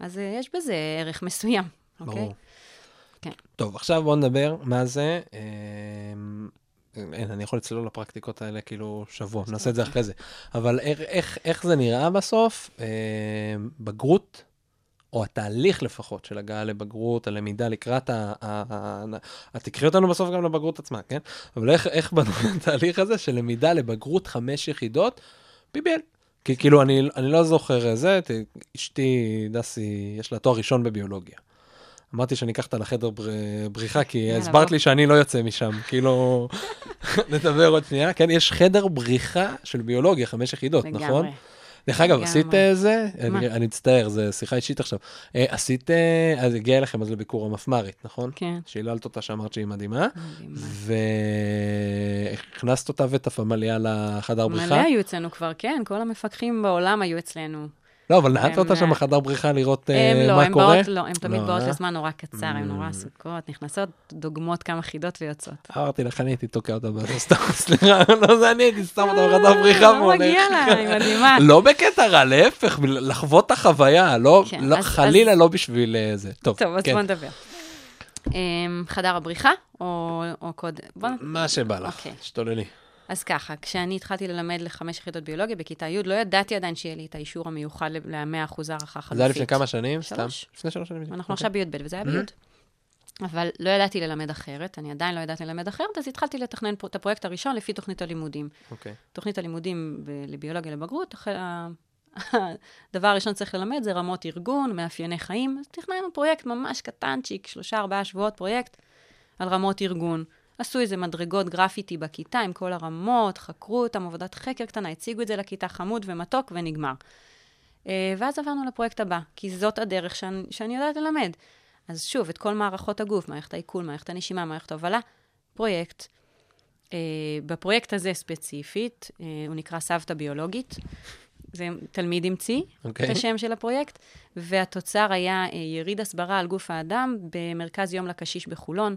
אז אה, יש בזה ערך מסוים, אוקיי? ברור. כן. טוב, עכשיו בואו נדבר מה זה. אמ, אין, אני יכול לצלול לפרקטיקות האלה כאילו שבוע, נעשה את זה אחרי זה. אבל איך, איך, איך זה נראה בסוף? אמ, בגרות, או התהליך לפחות של הגעה לבגרות, הלמידה לקראת ה... ה, ה, ה תקחי אותנו בסוף גם לבגרות עצמה, כן? אבל איך, איך בנו את [laughs] התהליך הזה של למידה לבגרות חמש יחידות? PBL. כי כאילו, אני, אני לא זוכר אה, זה, אשתי, דסי, יש לה תואר ראשון בביולוגיה. אמרתי שאני אקח אותה לחדר בר... בריחה, כי יאללה, הסברת בוא. לי שאני לא יוצא משם, כאילו, [laughs] נדבר עוד שנייה. כן, יש חדר בריחה של ביולוגיה, חמש יחידות, נכון? לגמרי. דרך אגב. עשית אה, זה? אני, אני מצטער, זו שיחה אישית עכשיו. אה, עשית, אה, אז הגיעה אליכם אז לביקור המפמ"רית, נכון? כן. שהיללת אותה שאמרת שהיא מדהימה, מדהימה. והכנסת אותה ואת הפמליה לחדר מלא בריחה. היו אצלנו כבר, כן, כל המפקחים בעולם היו אצלנו. לא, אבל נעלת הם, אותה שם אה, בחדר בריחה לראות אה, לא, מה קורה? באות, לא, הם תמיד לא, באות אה? לזמן נורא קצר, הן נורא Mm. עסוקות, נכנסות, דוגמות כמה חידות ויוצאות. אמרתי לך, אני הייתי תוקע אותה בזה, סתם, סליחה, [laughs] לא זה אני הייתי שם אותה בחדר בריחה לא והולך. מגיע לה, היא מדהימה. [laughs] לא בקטע רע, להפך, לחוות את החוויה, לא, כן, לא- חלילה לא בשביל אה, זה. טוב, טוב, אז כן. בוא נדבר. אמ, חדר הבריחה, או או קוד... בוא נ- מה שבא לך, אוקיי. אז ככה, כשאני התחלתי ללמד לחמש יחידות ביולוגיה בכיתה י', לא ידעתי עדיין שיהיה לי את האישור המיוחד ל-100% הערכה חלופית. זה היה לפני כמה שנים? שלוש. לפני שלוש שנים. אנחנו אוקיי. עכשיו בי"ב, וזה היה בי'. אבל לא ידעתי ללמד אחרת, אני עדיין לא ידעתי ללמד אחרת, אז התחלתי לתכנן את הפרויקט הראשון לפי תוכנית הלימודים. אוקיי. תוכנית הלימודים ב- לביולוגיה לבגרות, [laughs] הדבר הראשון שצריך ללמד זה רמות ארגון, מאפייני חיים. אז תכננו פרויקט ממש קטנצ'יק, שלושה, ארבעה שבועות פרויקט על רמות ארגון. עשו איזה מדרגות גרפיטי בכיתה עם כל הרמות, חקרו אותם, עבודת חקר קטנה, הציגו את זה לכיתה חמוד ומתוק ונגמר. אה, ואז עברנו לפרויקט הבא, כי זאת הדרך שאני, שאני יודעת ללמד. אז שוב, את כל מערכות הגוף, מערכת העיכול, מערכת הנשימה, מערכת ההובלה, פרויקט. Uh, בפרויקט הזה ספציפית, uh, הוא נקרא סבתא ביולוגית. זה תלמיד המציא okay. אוקיי. את השם של הפרויקט, והתוצר היה יריד הסברה על גוף האדם במרכז יום לקשיש בחולון.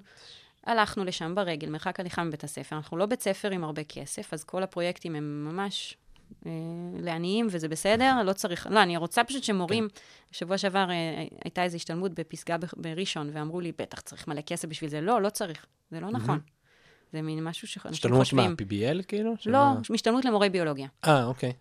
הלכנו לשם ברגל, מרחק הליכה מבית הספר. אנחנו לא בית ספר עם הרבה כסף, אז כל הפרויקטים הם ממש אה, לעניים, וזה בסדר, לא צריך, לא, אני רוצה פשוט שמורים, כן. בשבוע שעבר אה, הייתה איזו השתלמות בפסגה בראשון, ואמרו לי, בטח צריך מלא כסף בשביל זה. לא, לא צריך, זה לא נכון. זה מין משהו שאנשים השתלמות חושבים. מה, PBL כאילו? לא, השתלמות למורי ביולוגיה, אה, אוקיי.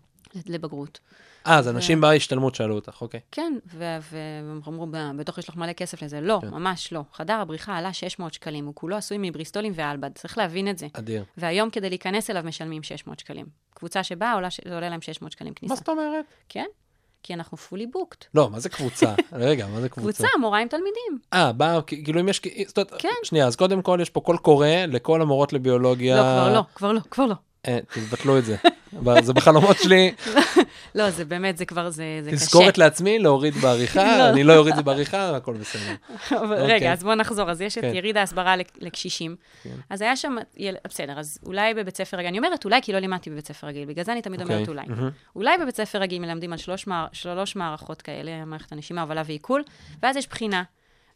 לבגרות. אה, אז אנשים בהשתלמות שאלו אותך, אוקיי. כן, והם אמרו, "ב- בטח יש לך מלא כסף לזה. לא, כן. ממש לא. חדר הבריחה עלה 600 שקלים, הוא כולו עשוי מבריסטולים ואלבד, צריך להבין את זה. אדיר. והיום כדי להיכנס אליו משלמים 600 שקלים. קבוצה שבאה, זה עולה להם 600 שקלים כניסה. מה זאת אומרת? כן, כי אנחנו fully booked. לא, מה זה קבוצה? [laughs] רגע, מה זה קבוצה? קבוצה, מורה עם תלמידים. אה, בא, כאילו אם יש, זאת אומרת, כן. שנייה, אז קודם כל יש פה קול קורא לכל המורות לביולוגיה. לא, כבר לא, כבר לא, כבר לא. אה, תבטלו את זה. זה בחלומות שלי. לא, זה באמת, זה כבר, זה, קשה. תזכורת לעצמי, להוריד בעריכה, לא. אני לא אוריד את זה בעריכה, הכל בסדר. אוקיי. רגע, אז בואו נחזור. אז יש את כן. יריד ההסברה לק- לקשישים. כן. אז היה שם, בסדר, אז אולי בבית ספר רגיל, אני אומרת אולי כי לא לימדתי בבית ספר רגיל, בגלל זה אני תמיד אומרת אוקיי. אולי. אולי בבית ספר רגיל מלמדים על שלוש מערכות כאלה, מערכת הנשימה, הובלה ועיכול, ואז יש בחינה,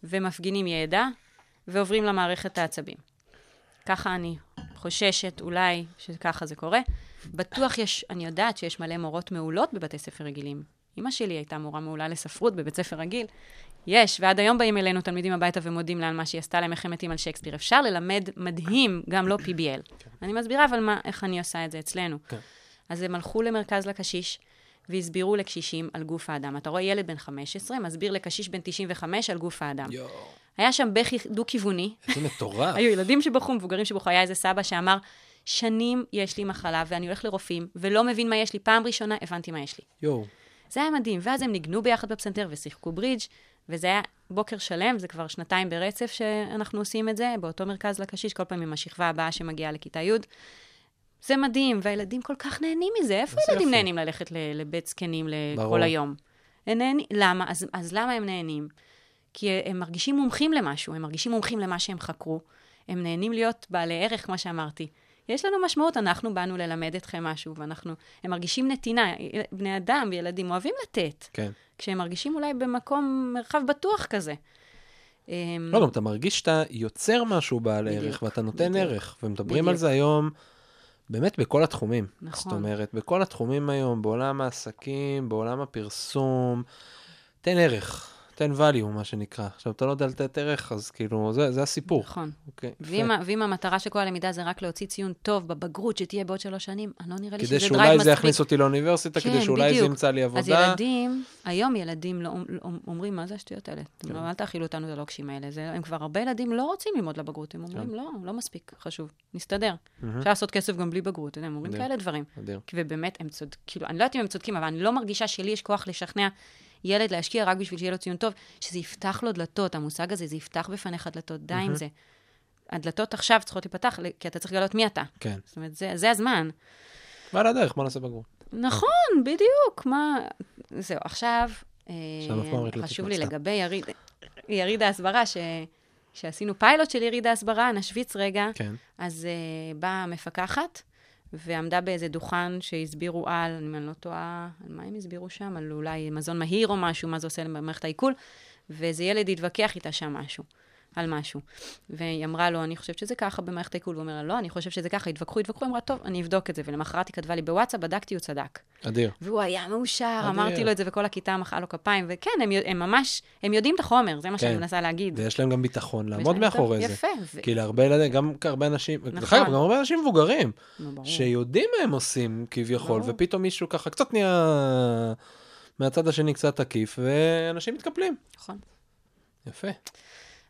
ומפגינים ידע, ועוברים למערכת העצבים. ככה אני חוששת, אולי, שככה זה קורה. בטוח יש, אני יודעת שיש מלא מורות מעולות בבתי ספר רגילים. אימא שלי הייתה מורה מעולה לספרות בבית ספר רגיל. יש, ועד היום באים אלינו תלמידים הביתה ומודים לה על מה שהיא עשתה להם, איך הם מתים על שייקספיר. אפשר ללמד מדהים, גם לא PBL. אני מסבירה אבל מה, איך אני עושה את זה אצלנו. כן. אז הם הלכו למרכז לקשיש, והסבירו לקשישים על גוף האדם. אתה רואה ילד בן 15, מסביר לקשיש בן 95 על גוף האדם. יואו, היה שם בכי דו-כיווני, איזה מטורף. [laughs] היו ילדים שבכו, מבוגרים שבכו, היה איזה סבא שאמר, שנים יש לי מחלה ואני הולך לרופאים, ולא מבין מה יש לי. פעם ראשונה הבנתי מה יש לי. יואו. זה היה מדהים. ואז הם ניגנו ביחד בפסנתר ושיחקו ברידג', וזה היה בוקר שלם, זה כבר שנתיים ברצף שאנחנו עושים את זה, באותו מרכז לקשיש, כל פעם עם השכבה הבאה שמגיעה לכיתה י'. זה מדהים, והילדים כל כך נהנים מזה. איפה איזה ילדים יופי. נהנים ללכת לבית זקנים. לכל היום? נהנים, למה? אז, אז למה הם נהנים? כי הם מרגישים מומחים למשהו, הם מרגישים מומחים למה שהם חקרו, הם נהנים להיות בעלי ערך, כמו שאמרתי. יש לנו משמעות, אנחנו באנו ללמד אתכם משהו, ואנחנו, הם מרגישים נתינה, בני אדם וילדים אוהבים לתת, כן. כשהם מרגישים אולי במקום, מרחב בטוח כזה. אמ, לא, גם אתה מרגיש שאתה יוצר משהו בעל בדיוק, ערך, ואתה נותן בדיוק. ערך, ומדברים על. זה היום, באמת בכל התחומים. נכון. זאת אומרת, בכל התחומים היום, בעולם העסקים, בעולם הפרסום, תן ערך, תן value, מה שנקרא. עכשיו, אתה לא יודע לתת ערך, אז כאילו, זה, זה הסיפור. נכון. אוקיי, יפה. ואם, ה- ואם המטרה של כל הלמידה זה רק להוציא ציון טוב בבגרות שתהיה בעוד שלוש שנים, אני לא נראה לי שזה כדי drive שאולי מספיק. זה יכניס אותי לאוניברסיטה, כדי כן, שאולי זה בדיוק. ימצא לי עבודה. אז ילדים, היום ילדים לא, לא, אומרים, מה זה השטויות האלה? כן. לא, אל תאכילו אותנו את הלוקשים האלה. זה, הם כבר, הרבה ילדים לא רוצים ללמוד לבגרות, הם אומרים, כן. לא, לא מספיק חשוב, נסתדר. אפשר לעשות כסף גם בלי בגרות, הם אומרים. כאלה דברים. אדיר. כי ובאמת, הם צודקים, כאילו, אני לא יודעת אם הם צודקים, אבל אני לא מרגישה שלי יש כוח לשכנע ילד להשקיע רק בשביל שיהיה לו ציון טוב, שזה יפתח לו דלתות, המושג הזה, זה יפתח בפניך דלתות, די עם זה. הדלתות עכשיו צריכות להיפתח, כי אתה צריך לגלות מי אתה. כן. זאת אומרת, זה, זה הזמן. ועל הדרך, בוא נעשה בגרות. נכון, בדיוק, מה... זהו, עכשיו, אה, לא חשוב לי. לגבי יריד, יריד ההסברה, ש, שעשינו פיילוט של יריד ההסברה, נשוויץ רגע, כן. אז uh, באה המפקחת, ועמדה באיזה דוכן שהסבירו על, אם אני לא טועה, על מה הם הסבירו שם? על אולי מזון מהיר או משהו, מה זה עושה למערכת העיכול, ואיזה ילד התווכח איתה שם משהו. על משהו. והיא אמרה לו, אני חושבת שזה ככה במערכת העיכול, והוא אומר לה, לא, אני חושבת שזה ככה, התווכחו, התווכחו, אמרה, טוב, אני אבדוק את זה. ולמחרת היא כתבה לי בוואטסאפ, בדקתי, הוא צדק. אדיר. והוא היה מאושר, אדיר. אמרתי לו את זה, וכל הכיתה מחאה לו כפיים, וכן, הם, הם ממש, הם יודעים את החומר, זה מה שאני כן. מנסה להגיד. ויש להם גם ביטחון לעמוד מאחורי זה. יפה. ו- כי להרבה ילדים, גם הרבה אנשים, דרך נכון. אגב, גם הרבה אנשים מבוגרים, ברור. שיודעים מה הם עושים כביכול, ברור. ופתאום מישהו ככה קצת נהיה מהצד השני קצת תקיף, ואנשים מתקפלים. נכון. יפה.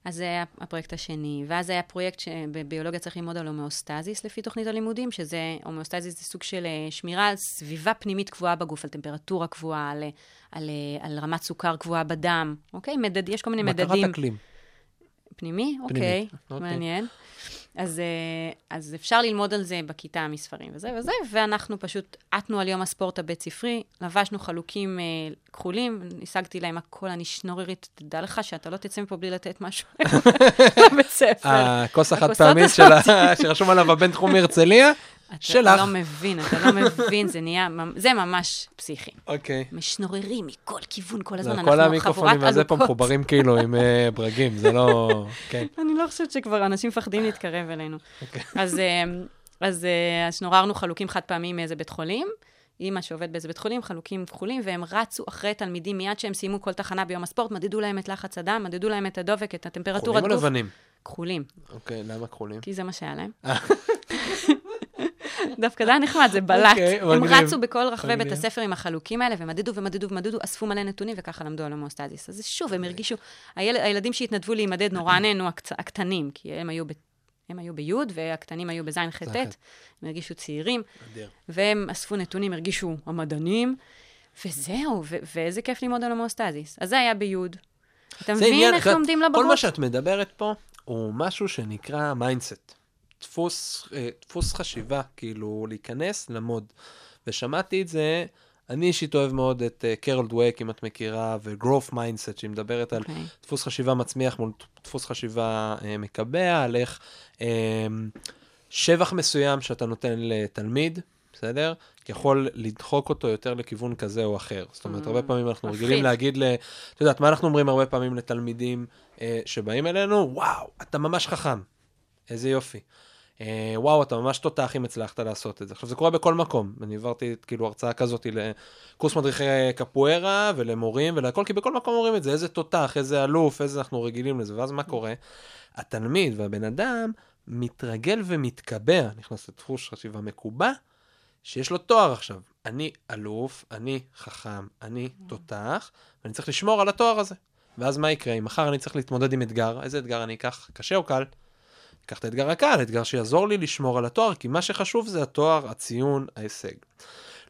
אז זה היה הפרויקט השני, ואז היה פרויקט שבביולוגיה צריך ללמוד על הומאוסטזיס לפי תוכנית הלימודים, שזה, הומאוסטזיס זה סוג של אה, שמירה על סביבה פנימית קבועה בגוף, על טמפרטורה קבועה, על, על, על רמת סוכר קבועה בדם, אוקיי? מדד, יש כל מיני מדדים. בקרת אקלים. פנימי? פנימי, אוקיי, אוקיי. מעניין. אז, אה, אז אפשר ללמוד על זה בכיתה מספרים וזה וזה, ואנחנו פשוט עטינו על יום הספורט הבית ספרי, לבשנו חלוקים אה, כחולים, השגתי להם הכל, אני שנוררית, תדע לך שאתה לא תצא מפה בלי לתת משהו [laughs] לבית ספר. הכוס החד פעמית שרשום עליו הבן תחומי אתה שלך. לא מבין, אתה לא מבין, זה נהיה, זה ממש פסיכי. אוקיי. משנוררים מכל כיוון, כל הזמן, אנחנו כל חבורת המיקרופונים הזה פה. מחוברים כאילו עם אה, ברגים, זה לא... [laughs] כן. אני לא חושבת שכבר אנשים מפחדים להתקרב אלינו. אוקיי. אז, אה, אז, אה, אז נוררנו חלוקים חד פעמיים מאיזה בית חולים. אימא שעובד באיזה בית חולים, חלוקים כחולים, והם רצו אחרי תלמידים מיד שהם סיימו כל תחנה ביום הספורט, מדדו להם את לחץ הדם, מדדו להם את הדופק, את הטמפרטורת כחולים או גוף. לבנים? כחולים, אוקיי, למה כחולים? כי זה מה שהיה להם. [laughs] דווקא זה היה נחמד, זה בלט. אוקיי, הם מגניב. רצו בכל רחבי בית. הספר עם החלוקים האלה, ומדדו ומדדו ומדדו, אספו מלא נתונים, וככה למדו על הומואסטזיס. אז שוב, הם הרגישו, היל, הילדים שהתנדבו להימדד נורא נהנו, הקצ- הקטנים, כי הם היו, ב, הם היו בי' והקטנים היו בז' ח' ט', ז', הם הרגישו צעירים. והם אספו נתונים, הרגישו המדענים, וזהו, ו- ואיזה כיף ללמוד על הומואסטזיס. אז זה היה בי'. אתה מבין עניין, איך לומדים כל לבגרות? מה שאת מדברת פה הוא משהו שנקרא mindset. דפוס, אה, דפוס חשיבה, כאילו להיכנס, לעמוד. ושמעתי את זה, אני אישית אוהב מאוד את אה, קרול דווייק, אם את מכירה, ו-growth mindset, שהיא מדברת על אוקיי. דפוס חשיבה מצמיח מול דפוס חשיבה אה, מקבע, על איך אה, שבח מסוים שאתה נותן לתלמיד, בסדר? יכול לדחוק אותו יותר לכיוון כזה או אחר. זאת אומרת, Mm, הרבה פעמים אנחנו מפחיד. רגילים להגיד ל... את יודעת, מה אנחנו אומרים הרבה פעמים לתלמידים אה, שבאים אלינו? וואו, אתה ממש חכם. איזה יופי. אה, וואו, אתה ממש תותח אם הצלחת לעשות את זה. עכשיו, זה קורה בכל מקום. אני העברתי כאילו הרצאה כזאת לקורס מדריכי קפוארה ולמורים ולהכל, כי בכל מקום אומרים את זה, איזה תותח, איזה אלוף, איזה אנחנו רגילים לזה. ואז מה קורה? התלמיד והבן אדם מתרגל ומתקבע, נכנס לדפוס חשיבה מקובע, שיש לו תואר עכשיו. אני אלוף, אני חכם, אני תותח, ואני צריך לשמור על התואר הזה. ואז מה יקרה? אם מחר אני צריך להתמודד עם אתגר, איזה אתגר אני אקח? קשה או קל? אקח את האתגר הקל, אתגר שיעזור לי לשמור על התואר, כי מה שחשוב זה התואר, הציון, ההישג.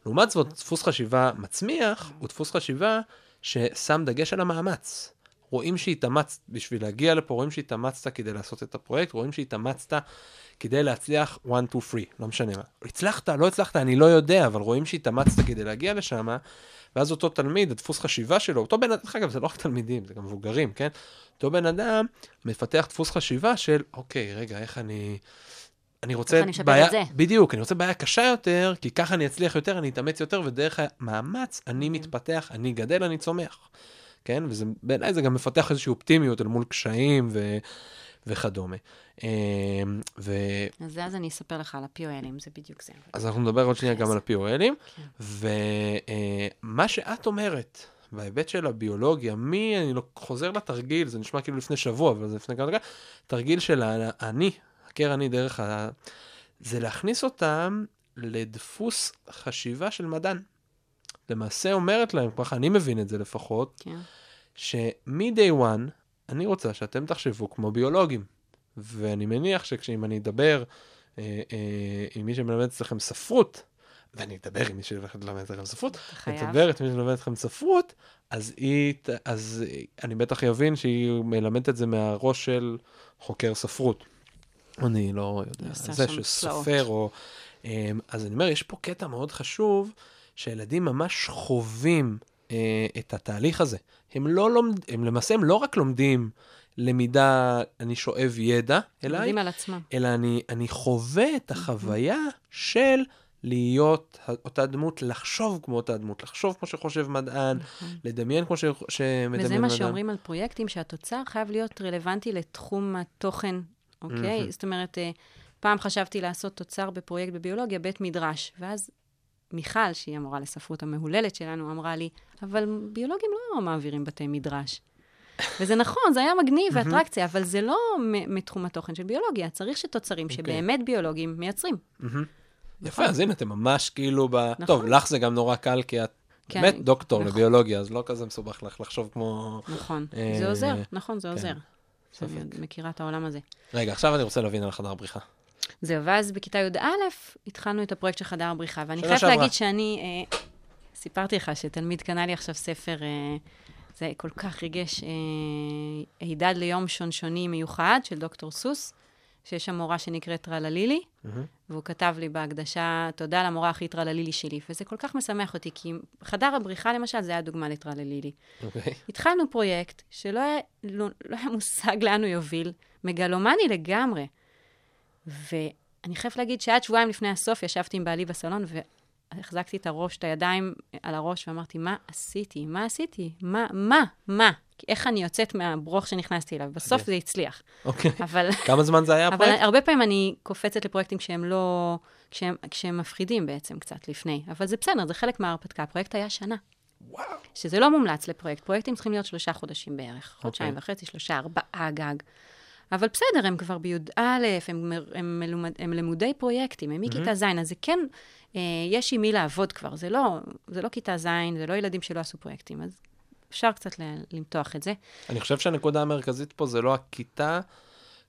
לעומת זאת, דפוס חשיבה מצמיח הוא דפוס חשיבה ששם דגש על המאמץ. רואים שהתאמצת בשביל להגיע לפה, רואים שהתאמצת כדי לעשות את הפרויקט, רואים שהתאמצת כדי להצליח 1, 2, 3, לא משנה מה. הצלחת, לא הצלחת, אני לא יודע, אבל רואים שהתאמצת כדי להגיע לשם, ואז אותו תלמיד, הדפוס חשיבה שלו, אותו בן אדם, דרך אגב, זה לא רק תלמידים, זה גם מבוגרים, כן? אותו בן אדם מפתח דפוס חשיבה של, אוקיי, רגע, איך אני... אני רוצה אני זה? בדיוק, אני רוצה בעיה קשה יותר, כי ככה אני אצליח יותר, אני אתאמץ יותר, ודרך המאמץ אני מתפתח, אני גדל, אני צומח. כן? וזה, בעיניי זה גם מפתח איזושהי אופטימיות אל מול קשיים ו, וכדומה. אמ, ו... אז אז אני אספר לך על ה-POLים, זה בדיוק זה. אז אנחנו נדבר עוד שנייה גם על ה-POLים. כן. ומה שאת אומרת, בהיבט של הביולוגיה, מי, אני לא, חוזר לתרגיל, זה נשמע כאילו לפני שבוע, אבל זה לפני כמה דקות, תרגיל של האני, הכר אני דרך ה... זה להכניס אותם לדפוס חשיבה של מדען. למעשה אומרת להם, ככה אני מבין את זה לפחות, כן. שמ-day one, אני רוצה שאתם תחשבו כמו ביולוגים. ואני מניח שכשאם אני אדבר אה, אה, עם מי שמלמד אצלכם ספרות, ואני אדבר עם מי שמלמד אצלכם ספרות. אני אדבר את מי שמלמד אתכם ספרות, אז, היא, אז אני בטח אבין שהיא מלמדת את זה מהראש של חוקר ספרות. אני לא יודע, זה שסופר או... אמ, אז אני אומר, יש פה קטע מאוד חשוב, שהילדים ממש חווים אה, את התהליך הזה. הם לא לומד... הם למעשה, הם לא רק לומדים למידה, אני שואב ידע אליי, יודעים על עצמם. אלא אני, אני חווה את החוויה של להיות אותה דמות, לחשוב כמו אותה דמות, לחשוב כמו שחושב מדען, לדמיין כמו ש... שמדמיין מדען. וזה מה שאומרים על פרויקטים, שהתוצר חייב להיות רלוונטי לתחום התוכן, אוקיי? מהמם. זאת אומרת, אה, פעם חשבתי לעשות תוצר בפרויקט בביולוגיה, בית מדרש, ואז מיכל, שהיא המורה לספרות המהוללת שלנו, אמרה לי, אבל ביולוגים לא מעבירים בתי מדרש. וזה נכון, זה היה מגניב ואטרקציה, אבל זה לא מתחום התוכן של ביולוגיה. צריך שתוצרים אוקיי. שבאמת ביולוגים מייצרים. נכון. יפה, אז הנה, אתם ממש כאילו ב... נכון. טוב, לך זה גם נורא קל, כי את כן, באמת דוקטור נכון. לביולוגיה, אז לא כזה מסובך לך לחשוב כמו... נכון. אה, זה עוזר, נכון, זה כן. עוזר. עוד מכירה את העולם הזה. רגע, עכשיו אני רוצה להבין על חדר הבריחה. זהו, ואז בכיתה י"א התחלנו את הפרויקט של חדר הבריחה, ואני חייבת. להגיד שאני, אה, סיפרתי לך שתלמיד קנה לי עכשיו ספר, אה, זה כל כך ריגש, אה, הידד ליום שונשוני מיוחד של דוקטור סוס, שיש שם מורה שנקראת טרללילי, מהמם. והוא כתב לי בהקדשה, תודה למורה הכי טרללילי שלי, וזה כל כך משמח אותי, כי חדר הבריחה למשל, זה היה דוגמה לטרללילי. אוקיי. התחלנו פרויקט שלא היה, לא, לא היה מושג לאן הוא יוביל, מגלומני לגמרי. ואני חייבת להגיד שעד שבועיים לפני הסוף ישבתי עם בעלי בסלון והחזקתי את הראש, את הידיים על הראש, ואמרתי, מה עשיתי? מה עשיתי? מה? מה? מה? איך אני יוצאת מהברוך שנכנסתי אליו? בסוף. זה הצליח. אוקיי. אבל, [laughs] כמה זמן זה היה אבל הפרויקט? הרבה פעמים אני קופצת לפרויקטים כשהם לא... כשהם, כשהם מפחידים בעצם קצת לפני. אבל זה בסדר, זה חלק מההרפתקה. הפרויקט היה שנה. וואו. שזה לא מומלץ לפרויקט. פרויקטים צריכים להיות שלושה חודשים בערך. חודשיים אוקיי. וחצי, שלושה, ארבעה גג. אבל בסדר, הם כבר בי"א, הם, הם, מלומד, הם למודי פרויקטים, הם מכיתה ז', אז זה כן, אה, יש עם מי לעבוד כבר. זה לא, זה לא כיתה ז', זה לא ילדים שלא עשו פרויקטים, אז אפשר קצת למתוח את זה. אני חושב שהנקודה המרכזית פה זה לא הכיתה,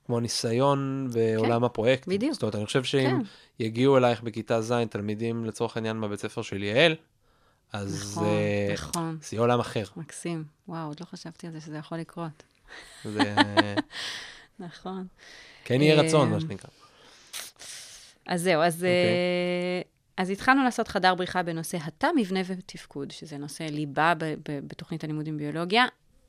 כמו ניסיון בעולם הפרויקט. בדיוק. זאת אומרת, אני חושב שאם כן. יגיעו אלייך בכיתה ז' תלמידים, לצורך העניין, מהבית ספר של יעל, אז נכון, זה נכון. זה יהיה עולם אחר. מקסים. וואו, עוד לא חשבתי על זה שזה יכול לקרות. זה [laughs] נכון. כן יהיה רצון, אה, מה שנקרא. אז זהו, אז, אוקיי. אה, אז התחלנו לעשות חדר בריחה בנושא התא, מבנה ותפקוד, שזה נושא ליבה ב- ב- בתוכנית הלימודים ביולוגיה.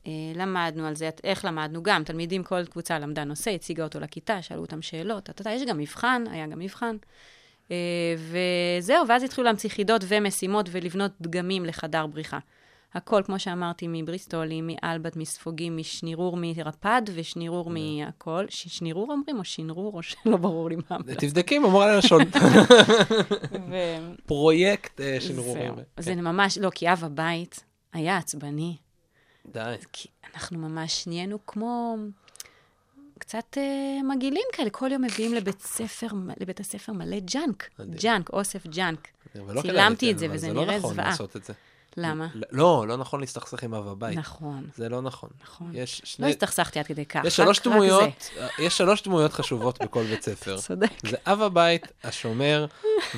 אה, למדנו על זה, איך למדנו? גם תלמידים, כל קבוצה למדה נושא, הציגה אותו לכיתה, שאלו אותם שאלות, אתה יודע, יש גם מבחן, היה גם מבחן. וזהו, ואז התחילו להמציא חידות ומשימות ולבנות דגמים לחדר בריחה. הכל, כמו שאמרתי, מבריסטולים, מאלבט, מספוגים, משנירור מרפד ושנירור מהכל. שנירור אומרים או שנרור, או שלא ברור לי מה. תבדקי, מורה ללשון. פרויקט אה, שנרורים. זה ממש, לא, כי אב הבית היה עצבני. די. כי אנחנו ממש נהיינו כמו קצת אה, מגעילים כאלה. כל יום מביאים לבית ספר, לבית הספר מלא junk. junk, אוסף junk. לא צילמתי את זה, וזה זה נראה לא נכון זוועה. לעשות את זה. למה? לא, לא נכון להסתכסך עם אב הבית. נכון, זה לא נכון. נכון. יש לא שני... הסתכסכתי עד כדי כך. יש רק- שלוש רק דמויות, יש שלוש דמויות חשובות בכל בית [laughs] ספר. זה. צודק. זה אב הבית, השומר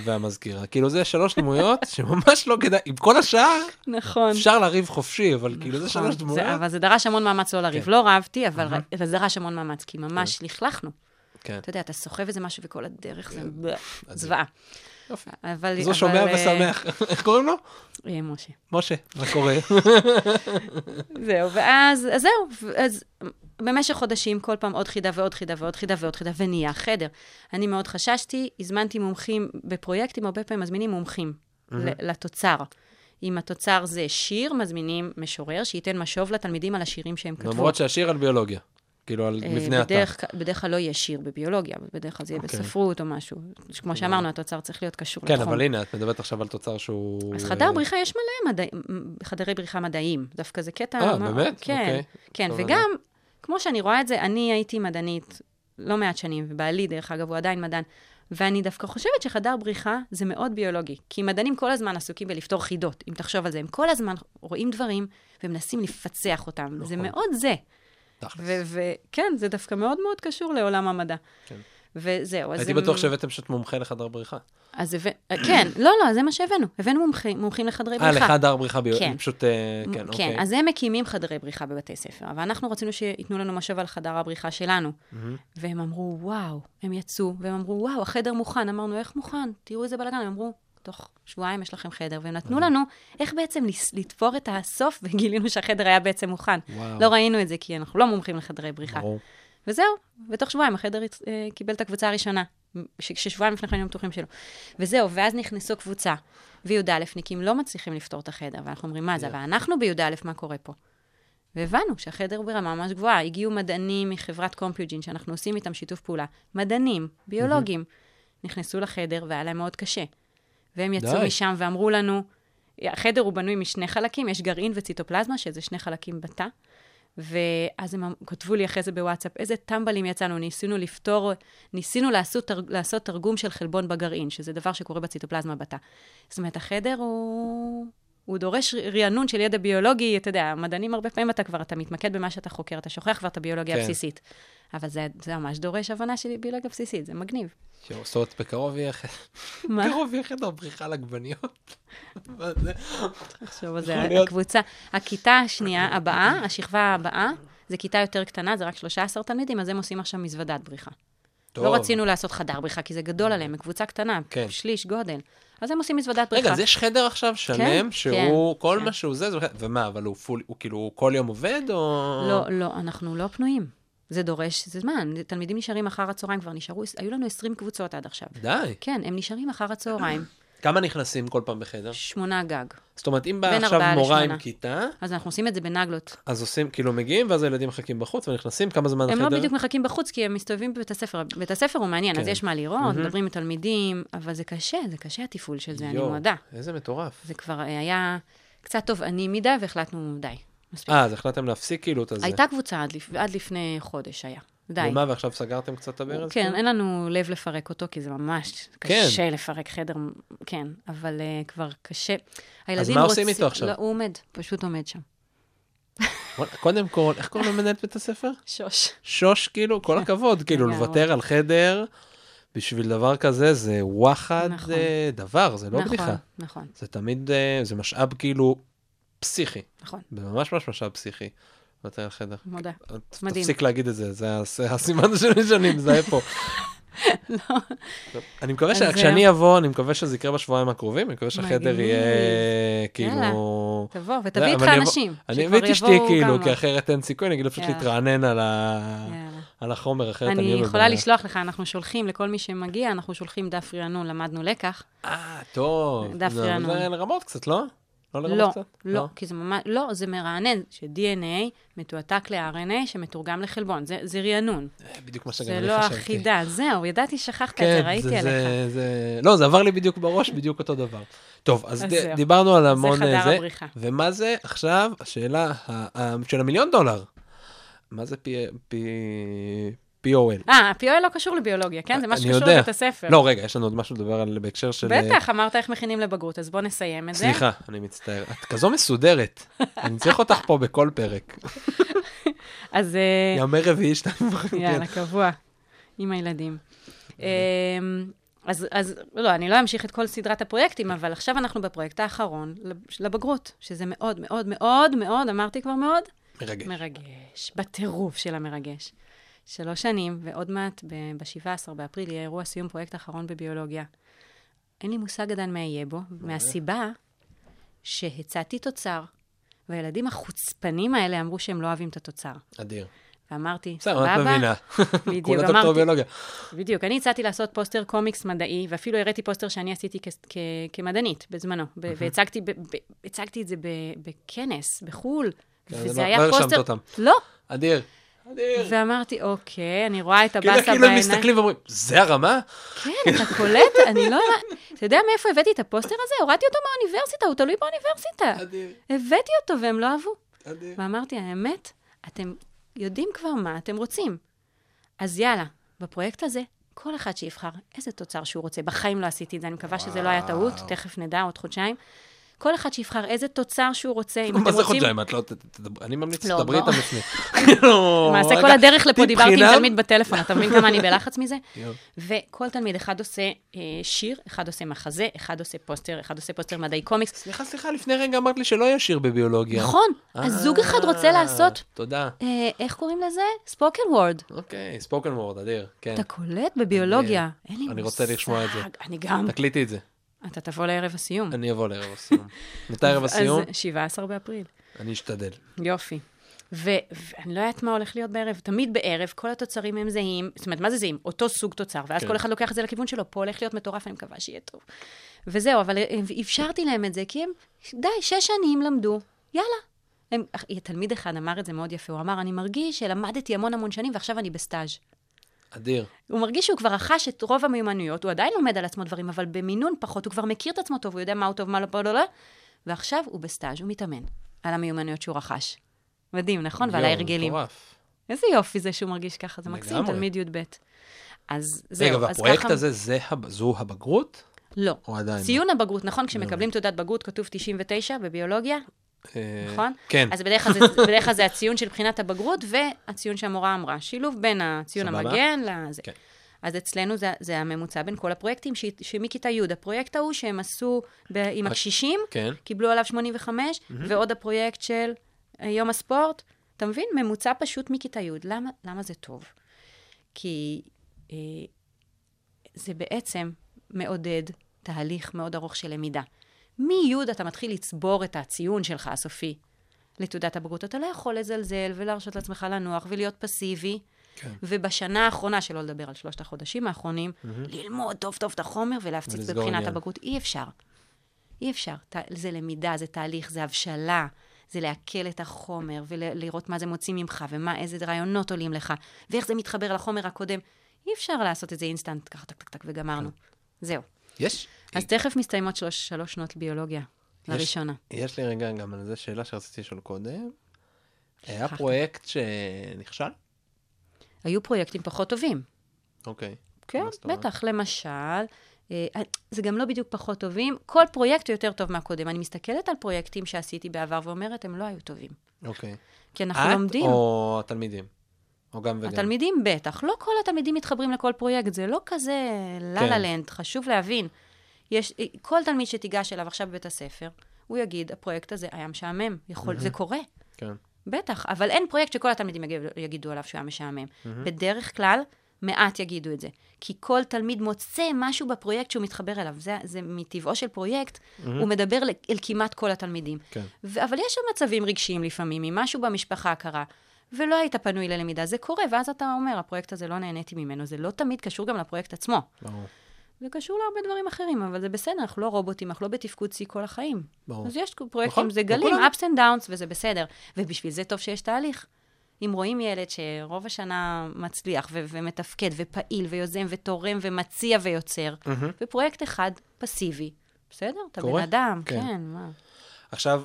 והמזכירה. כאילו, זה שלוש דמויות שממש לא כדאי, עם כל השאר, נכון. אפשר לריב חופשי, אבל כאילו, זה נכון. שלוש זה- דמויות. אבל זה דרש המון מאמץ לא לריב. כן. לא רבתי, אבל אבל זה דרש המון מאמץ, כי ממש לכלכנו. כן. אתה יודע, אתה סוחב איזה משהו וכל הדרך זה אז- זוועה. יופי. אבל... זו שומע אה, ושמח. [laughs] איך קוראים לו? אה, משה. משה, מה קורה? [laughs] זהו, ואז, אז זהו, אז במשך חודשים, כל פעם עוד חידה ועוד חידה ועוד חידה ועוד חידה, ונהיה חדר. אני מאוד חששתי, הזמנתי מומחים בפרויקטים, הרבה פעמים מזמינים מומחים לתוצר. אם התוצר זה שיר, מזמינים משורר שייתן משוב לתלמידים על השירים שהם כתבו. למרות שהשיר על ביולוגיה. כאילו, על אה, מבנה התא. בדרך, בדרך כלל לא יהיה שיר בביולוגיה, בדרך כלל זה יהיה אוקיי. בספרות או משהו. כמו שאמרנו, התוצר צריך להיות קשור כן, לתחום. אבל הנה, את מדברת עכשיו על תוצר שהוא... אז חדר בריחה יש מלא מדעי, חדרי בריחה מדעיים. דווקא זה קטע... אה, מה- באמת? כן, אוקיי. כן. טוב וגם, כמו שאני רואה את זה, אני הייתי מדענית לא מעט שנים, ובעלי, דרך אגב, הוא עדיין מדען, ואני דווקא חושבת שחדר בריחה זה מאוד ביולוגי. כי מדענים כל הזמן עסוקים בלפתור חידות, אם תחשוב על זה. הם כל הזמן רואים דברים ומנסים לפצח אותם. זה נכון. מאוד זה. וכן, זה דווקא מאוד מאוד קשור לעולם המדע. כן. וזהו, אז הייתי הם- בטוח שהבאתם שאת מומחה לחדר בריחה. אז הבא... כן, לא, לא, זה מה שהבאנו. הבאנו מומחים, מומחים לחדרי אה, בריחה. לחדר בריחה ביולוגיה. כן. פשוט, אה, כן, אוקיי. כן, אז הם מקימים חדרי בריחה בבתי ספר, ואנחנו רצינו שייתנו לנו משוב על חדר הבריחה שלנו. מהמם. והם אמרו, וואו, הם יצאו, והם אמרו, וואו, החדר מוכן. אמרנו, איך מוכן? תראו איזה בלאגן. הם אמרו, תוך שבועיים יש לכם חדר. והם נתנו לנו איך בעצם לתפור את הסוף, [laughs] וגילינו שהחדר היה בעצם מוכן. וואו. לא ראינו את זה, כי אנחנו לא מומחים לחדרי בריחה. ברור. וזהו, ותוך שבועיים החדר אה, קיבל את הקבוצה הראשונה, ש- ששבועיים לפני כן היו פתוחים שלו. וזהו, ואז נכנסו קבוצה, וי"א-ניקים לא מצליחים לפתור את החדר, ואנחנו אומרים, מה זה, Yeah. אבל אנחנו בי"א, מה קורה פה? והבנו שהחדר הוא ברמה ממש גבוהה. הגיעו מדענים מחברת קומפיוג'ין, שאנחנו עושים איתם שיתוף פעולה. מדענים, ביולוגים, נכנסו לחדר, והיה להם מאוד קשה. והם יצאו די. משם ואמרו לנו, החדר הוא בנוי משני חלקים, יש גרעין וציטופלזמה, שזה שני חלקים בתא. ואז הם כתבו לי אחרי זה בוואטסאפ, איזה טמבלים יצאנו, ניסינו לפתור, ניסינו לעשות, לעשות תרגום של חלבון בגרעין, שזה דבר שקורה בציטופלזמה בתא. זאת אומרת, החדר הוא, הוא דורש רענון של ידע ביולוגי, אתה יודע, מדענים הרבה פעמים אתה כבר, אתה מתמקד במה שאתה חוקר, אתה שוכח כבר את הביולוגיה כן. הבסיסית. אבל זה, זה ממש דורש הבנה של ביולוגיה בסיסית, זה מגניב. זאת אומרת, בקרוב יהיה? בקרוב יהיה חדר בריחה על עגבניות. מה זה? תחשוב על זה. הקבוצה, הכיתה השנייה, הבאה, השכבה הבאה, זה כיתה יותר קטנה, זה רק 13 תלמידים, אז הם עושים עכשיו מזוודת בריחה. טוב. לא רצינו לעשות חדר בריחה, כי זה גדול עליהם, מקבוצה קטנה, כן. שליש גודל. אז הם עושים מזוודת בריחה. רגע, אז יש חדר עכשיו שלם, שהוא, כן, כל כן. מה שהוא זה, זה... ומה, אבל הוא פול, הוא כאילו כל יום עובד, או... לא, לא, אנחנו לא פנויים. זה דורש, זה זמן. תלמידים נשארים אחר הצהריים, כבר נשארו, היו לנו 20 קבוצות עד עכשיו. די. כן, הם נשארים אחר הצהריים, כמה נכנסים כל פעם בחדר? שמונה גג. זאת אומרת, אם באה עכשיו מורה עם. כיתה, אז אנחנו עושים את זה בנגלות. אז עושים, כאילו מגיעים, ואז הילדים מחכים בחוץ ונכנסים, כמה זמן הם החדר? לא בדיוק מחכים בחוץ, כי הם מסתובבים בבית הספר. בית הספר הוא מעניין, אז כן. יש מה לראות, מדברים עם תלמידים, אבל זה קשה, זה קשה התפעול של זה, אני יואו, מודה. איזה מטורף. זה כבר אה, היה קצת תובעני מדי, והחלטנו, די, מספיק. אה, אז החלטתם להפסיק כאילו את הזה. הייתה קבוצה עד, לפ... עד לפני חודש, היה. די. ומה, ועכשיו סגרתם קצת את הברז? כן, אין לנו לב לפרק אותו, כי זה ממש כן. קשה לפרק חדר, כן, אבל uh, כבר קשה. הילדים מה עושים איתו עכשיו? לא, הוא עומד, פשוט עומד שם. קודם כל, איך קוראים למנהלת בית הספר? שוש. שוש, כאילו, כל הכבוד, כאילו. לוותר על חדר בשביל דבר כזה, זה וואחד נכון. אה, דבר, זה לא נכון, בדיחה. נכון, זה תמיד, אה, זה משאב כאילו פסיכי, נכון, זה ממש ממש משאב פסיכי. על חדר. מודה. מדהים. תפסיק להגיד את זה, זה הס- הסימן שלי שאני מזהה פה. טוב, [laughs] אני מקווה לא. שכשאני אבוא, אני מקווה שזה יקרה בשבועיים הקרובים, אני מקווה שהחדר. יהיה כאילו... תבוא לא, ותביא איתך אנשים. אני אביא את אשתי כאילו. כי אחרת אין סיכוי, אני אגיד לה פשוט יאללה. להתרענן על ה- יאללה. על החומר, אחרת אני אני יכולה. לשלוח לך, אנחנו שולחים לכל מי שמגיע, אנחנו שולחים דף רענון, למדנו לקח. אה, טוב. דף זה- רענון. זה לרמות קצת, לא? לא לרמות לא, קצת? לא, כי זה ממש, לא, זה מרענן, ש-DNA מתועתק ל-RNA שמתורגם לחלבון, זה, זה רענון. אה, בדיוק מה שגם זה אני לא חשבתי. אחידה, זהו, ידעתי ששכחת את כן, זה, ראיתי זה- עליך. זה- זה... לא, זה עבר לי בדיוק בראש, בדיוק אותו דבר. טוב, אז אז ד-. דיברנו על המון חדר אה, זה, הבריחה. ומה זה עכשיו השאלה ה- ה- של המיליון דולר? מה זה פי- פי- POL? אה, ה-POL לא קשור לביולוגיה, כן? זה משהו שקשור. לבית הספר. לא, רגע, יש לנו עוד משהו לדבר על בהקשר של... אה, בטח, אמרת איך מכינים לבגרות, אז בוא נסיים את זה. סליחה, אני מצטער. את כזו מסודרת. [laughs] אני צריך אותך פה בכל פרק. [laughs] אז אה, ימי רביעי שתיים וחצי. יאללה, קבוע, עם הילדים. אמ, אז, אז לא, אני לא אמשיך את כל סדרת הפרויקטים, אבל עכשיו אנחנו בפרויקט האחרון לב- לבגרות, שזה מאוד מאוד מאוד מאוד, אמרתי כבר מאוד, מרגש. מרגש, בטירוף של המרגש. שלוש שנים, ועוד מעט, ב-17 באפריל, יהיה אירוע סיום פרויקט אחרון בביולוגיה. אין לי מושג עדיין מה יהיה בו, מהסיבה שהצעתי תוצר, והילדים החוצפנים האלה אמרו שהם לא אוהבים את התוצר. אדיר. ואמרתי, בסדר, את סבבה? מבינה. [laughs] בדיוק, אמרתי, ביולוגיה. בדיוק. אני הצעתי לעשות פוסטר קומיקס מדעי, ואפילו הראיתי פוסטר שאני עשיתי כ- כ- כמדענית בזמנו, ב- והצגתי ב- ב- הצגתי את זה בכנס, בחו"ל, כן, וזה לא- היה לא הרשמת פוסטר... אותם. לא. אדיר. אדיר. ואמרתי, אוקיי, אני רואה את כאילו הבאסה כאילו הם בעיניים. מסתכלים ואומרים, זה הרמה? כן, אתה קולט? אני לא... אתה יודע מאיפה הבאתי את הפוסטר הזה? הורדתי אותו מהאוניברסיטה, הוא תלוי באוניברסיטה. אדיר. הבאתי אותו והם לא אהבו. אדיר. ואמרתי, האמת, אתם יודעים כבר מה אתם רוצים. אז יאללה, בפרויקט הזה, כל אחד שיבחר איזה תוצר שהוא רוצה. בחיים לא עשיתי את זה, אני מקווה שזה לא היה טעות, תכף נדע, עוד חודשיים. כל אחד שיבחר איזה תוצר שהוא רוצה, אם [laughs] אתם מה רוצים... זה חודשיים? את לא... אני ממליץ לא, שתדברי בוא. איתם לפני. כאילו, [laughs] למעשה, כל הדרך לפה דיברתי עם? תלמיד בטלפון, אתה מבין כמה אני בלחץ מזה? [laughs] וכל תלמיד, אחד עושה אה, שיר, אחד עושה מחזה, אחד עושה פוסטר, אחד עושה פוסטר מדעי קומיקס. סליחה, סליחה, לפני רגע אמרת לי שלא יהיה שיר בביולוגיה. נכון, אז זוג אחד רוצה אה, לעשות, תודה. אה, איך קוראים לזה? spoken word. אוקיי, spoken word, אדיר. כן. אתה קולט בביולוגיה. אין לי מושג. אני רוצה לשמוע את זה. אני גם. תקליטי את זה. אתה תבוא לערב הסיום. אני אבוא לערב הסיום. [laughs] מתי ערב הסיום? אז 17 באפריל. אני אשתדל. יופי. ואני לא יודעת מה הולך להיות בערב. תמיד בערב, כל התוצרים הם זהים. זאת אומרת, מה זה זהים? אותו סוג תוצר, ואז כן. כל אחד לוקח את זה לכיוון שלו. פה הולך להיות מטורף, אני מקווה שיהיה טוב. וזהו, אבל אה, אפשרתי להם את זה, כי הם, די, שש שנים למדו, יאללה. הם, אח- תלמיד אחד אמר את זה מאוד יפה, הוא אמר, אני מרגיש שלמדתי המון המון שנים ועכשיו אני בסטאז'. אדיר. הוא מרגיש שהוא כבר רכש את רוב המיומנויות, הוא עדיין לומד על עצמו דברים, אבל במינון פחות, הוא כבר מכיר את עצמו טוב, הוא יודע מה הוא טוב, מה לא, לא, לא, לא, ועכשיו הוא בסטאז', הוא מתאמן על המיומנויות שהוא רכש. מדהים, נכון? ועל ההרגלים. מטורף. איזה יופי זה שהוא מרגיש ככה, זה מקסים. תלמיד י"ב. אז זהו, רגע, אז והפרויקט ככה... הזה, זה זו הבגרות? לא. או עדיין? לא? ציון הבגרות, נכון? כשמקבלים תעודת בגרות כתוב 99 בביולוגיה, נכון? כן. אז בדרך כלל, זה, [laughs] בדרך כלל זה הציון של בחינת הבגרות והציון שהמורה אמרה. שילוב בין הציון סבבה. המגן לזה. כן. אז אצלנו זה, זה הממוצע בין כל הפרויקטים, ש- שמכיתה י', הפרויקט ההוא שהם עשו ב, עם הקשישים, כן. קיבלו עליו 85, ועוד הפרויקט של אה, יום הספורט. אתה מבין? ממוצע פשוט מכיתה י'. למה, למה זה טוב? כי אה, זה בעצם מעודד תהליך מאוד ארוך של למידה. מי' אתה מתחיל לצבור את הציון שלך הסופי לתעודת הבגרות. אתה לא יכול לזלזל ולהרשות לעצמך לנוח ולהיות פסיבי. כן. ובשנה האחרונה, שלא לדבר על שלושת החודשים האחרונים, ללמוד טוב טוב את החומר ולהפציץ בבחינת עניין. הבגרות. אי אפשר. אי אפשר. ת- זה למידה, זה תהליך, זה הבשלה, זה לעכל את החומר ולראות מה זה מוציא ממך ומה, איזה רעיונות עולים לך, ואיך זה מתחבר לחומר הקודם. אי אפשר לעשות את זה אינסטנט, ככה טק טק טק וגמרנו. זהו. יש? אז תכף מסתיימות שלוש, שלוש שנות ביולוגיה, יש- לראשונה. יש לי רגע גם על זה שאלה שרציתי לשאול קודם. היה. פרויקט שנכשל? היו פרויקטים פחות טובים. אוקיי. כן? בטח, למשל, אה, זה גם לא בדיוק פחות טובים, כל פרויקט הוא יותר טוב מהקודם. אני מסתכלת על פרויקטים שעשיתי בעבר ואומרת, הם לא היו טובים. אוקיי. כי אנחנו לומדים. את או התלמידים? או גם וגם? התלמידים בטח. לא כל התלמידים מתחברים לכל פרויקט, זה לא כזה לה כן. חשוב להבין. יש, כל תלמיד שתיגש אליו עכשיו בבית הספר, הוא יגיד, הפרויקט הזה היה משעמם. יכול, זה קורה, כן. בטח. אבל אין פרויקט שכל התלמידים יגידו, יגידו עליו שהוא היה משעמם. בדרך כלל, מעט יגידו את זה. כי כל תלמיד מוצא משהו בפרויקט שהוא מתחבר אליו. זה, זה מטבעו של פרויקט, הוא מדבר אל, אל כמעט כל התלמידים. כן. ו- אבל יש שם מצבים רגשיים לפעמים, אם משהו במשפחה קרה, ולא היית פנוי ללמידה, זה קורה, ואז אתה אומר, הפרויקט הזה לא נהניתי ממנו. זה לא תמיד קשור גם לפרויקט עצמו. ברור. זה קשור להרבה דברים אחרים, אבל זה בסדר, אנחנו לא רובוטים, אנחנו לא בתפקוד שיא כל החיים. ברור. אז יש פרויקטים, נכון, זה כמו גלים, כולנו. ups and downs, וזה בסדר. ובשביל זה טוב שיש תהליך. אם רואים ילד שרוב השנה מצליח ו- ומתפקד ופעיל ויוזם ותורם ומציע ויוצר, ופרויקט אחד פסיבי, בסדר? אתה בן אדם, כן. כן, מה. עכשיו,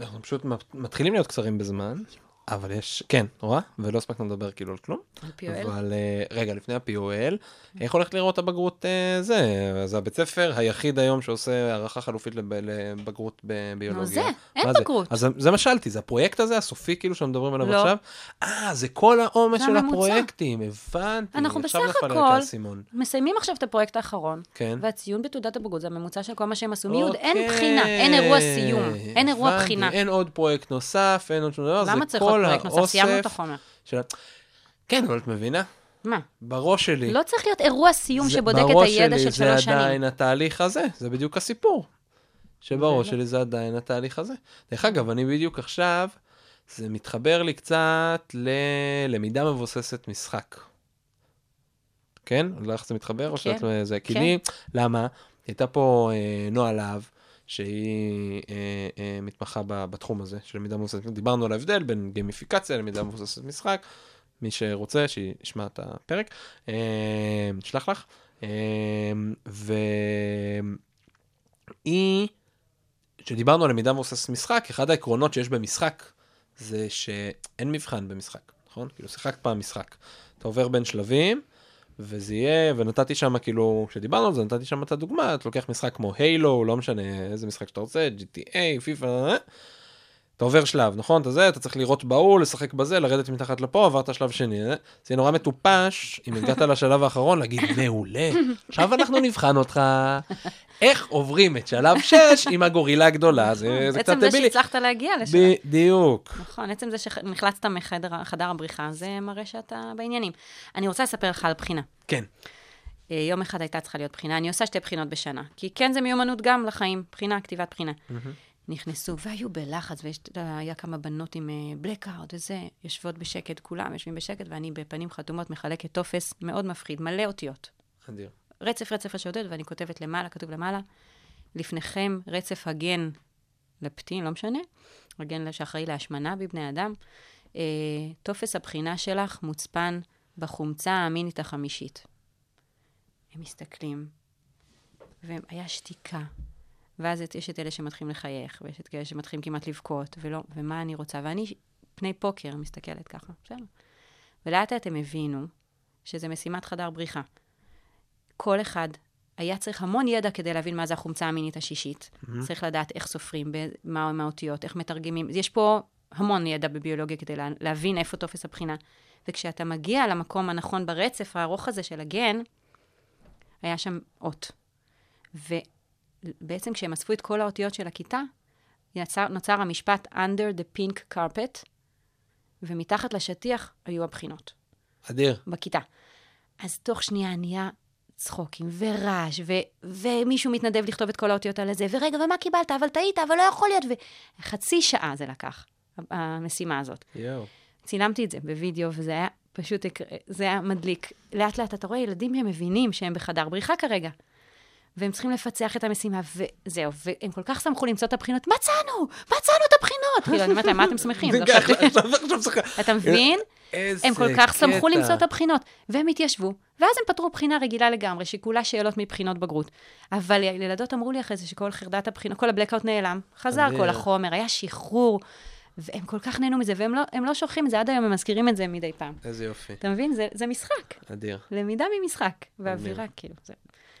אנחנו פשוט מתחילים להיות קצרים בזמן, אבל יש, כן, רואה? ולא הספקנו לדבר כאילו על כלום. על POL? אבל אה, רגע, לפני ה-POL, איך הולכת לראות הבגרות אה, זה? זה הבית ספר היחיד היום שעושה הערכה חלופית לב- לבגרות בביולוגיה. נו, זה, אין זה? בגרות. אז זה- מה שאלתי, זה הפרויקט הזה, הסופי כאילו שמדברים עליו לא. עכשיו? אה, זה כל העומס של הממוצע. הפרויקטים, הבנתי. אנחנו בסך הכל-. מסיימים עכשיו את הפרויקט האחרון, כן. והציון בתעודת הבגרות זה הממוצע של כל מה שהם עשו. מיוד, אין אוקיי, בחינה, אין אירוע סיום, אין אירוע בחינה. אין עוד פרויקט נוסף, אין עוד שום דבר, זה עוד כל נוסף? סיימנו את האוסף החומר. של... כן, אבל את מבינה? מה? בראש שלי. לא צריך להיות אירוע סיום זה- שבודק את בראש הידע שלי של זה שלוש עדיין שנים. התהליך הזה, זה בדיוק הסיפור. שבראש? שלי זה עדיין התהליך הזה. דרך אגב, אני בדיוק עכשיו, זה מתחבר לי קצת ללמידה מבוססת משחק. כן? לך זה מתחבר? או כן, שאת זה? כי כן. לי, למה? הייתה פה אה, נועה להב, שהיא אה, אה, מתמחה ב- בתחום הזה של למידה מבוססת. דיברנו על ההבדל בין גמיפיקציה ללמידה מבוססת משחק. מי שרוצה, שישמע את הפרק, אה, נשלח לך. אה, והיא, כשדיברנו על למידה מבוססת משחק, אחד העקרונות שיש במשחק זה שאין מבחן במשחק, נכון? כאילו, שיחקת פעם משחק. אתה עובר בין שלבים, וזה יהיה, ונתתי שם, כאילו, כשדיברנו על זה, נתתי שם את הדוגמה, אתה לוקח משחק כמו הילו, לא משנה איזה משחק שאתה רוצה, GTA, פיפא, אתה עובר שלב, נכון? אתה זה, אתה צריך לראות בהוא, לשחק בזה, לרדת מתחת לפה, עברת שלב שני. אה? זה יהיה נורא מטופש, אם הגעת לשלב האחרון, להגיד, מעולה, עכשיו אנחנו נבחן אותך. איך עוברים את שלב 6 עם הגורילה הגדולה, זה, זה קצת עצם זה דבילי. שהצלחת להגיע לשם. בדיוק. נכון, עצם זה שנחלצת מחדר חדר הבריחה, זה מראה שאתה בעניינים. אני רוצה לספר לך על בחינה. כן. אה, יום אחד הייתה צריכה להיות בחינה, אני עושה שתי בחינות בשנה. כי כן, זה מיומנות גם לחיים, בחינה, כתיבת בחינה. נכנסו, והיו בלחץ, והיה כמה בנות עם בלאקאאוט וזה, יושבות בשקט, כולם יושבים בשקט, ואני בפנים חתומות מחלקת טופס מאוד מפחיד, מלא אותיות. אדיר. רצף רצף אותיות, ואני כותבת למעלה, כתוב למעלה, לפניכם רצף הגן לפטין, לא משנה, הגן שאחראי להשמנה בבני אדם. אה, טופס הבחינה שלך מוצפן בחומצה האמינית החמישית. הם מסתכלים, והיה שתיקה. ואז יש את אלה שמתחילים לחייך, ויש את כאלה שמתחילים כמעט לבכות, ולא, ומה אני רוצה? ואני פני פוקר מסתכלת ככה, בסדר. ולאט לאט הם הבינו שזה משימת חדר בריחה. כל אחד היה צריך המון ידע כדי להבין מה זה החומצה המינית השישית. Mm-hmm. צריך לדעת איך סופרים, מה מה האותיות, איך מתרגמים. יש פה המון ידע בביולוגיה כדי לה, להבין איפה טופס הבחינה. וכשאתה מגיע למקום הנכון ברצף הארוך הזה של הגן, היה שם אות. ובעצם כשהם אספו את כל האותיות של הכיתה, יצר, נוצר המשפט under the pink carpet, ומתחת לשטיח היו הבחינות. אדיר. בכיתה. אז תוך שנייה נהיה צחוקים ורעש, ו- ומישהו מתנדב לכתוב את כל האותיות על זה, ורגע, ומה קיבלת? אבל טעית, אבל לא יכול להיות. וחצי שעה זה לקח, המשימה הזאת. יואו. צילמתי את זה בווידאו, וזה היה פשוט, זה היה מדליק. לאט לאט אתה רואה ילדים שמבינים שהם בחדר בריחה כרגע. והם צריכים לפצח את המשימה, וזהו, והם כל כך שמחו למצוא את הבחינות, מצאנו! מצאנו את הבחינות! כאילו, אני אומרת להם, מה אתם שמחים? צריך... אתה מבין? הם כל כך שמחו. למצוא את הבחינות, והם התיישבו, ואז הם פתרו בחינה רגילה לגמרי, שכולה שאלות מבחינות בגרות. אבל ילדות אמרו לי אחרי זה שכל חרדת הבחינות, כל הבלקאוט נעלם, חזר. כל החומר, היה שחרור, והם כל כך נהנו מזה, והם לא, לא שוכחים את זה, עד היום הם מזכירים את זה מדי פעם. איזה יופי. אתה מבין? זה, זה משחק, אדיר. למידה ממשחק, ואווירה, כאילו, זה.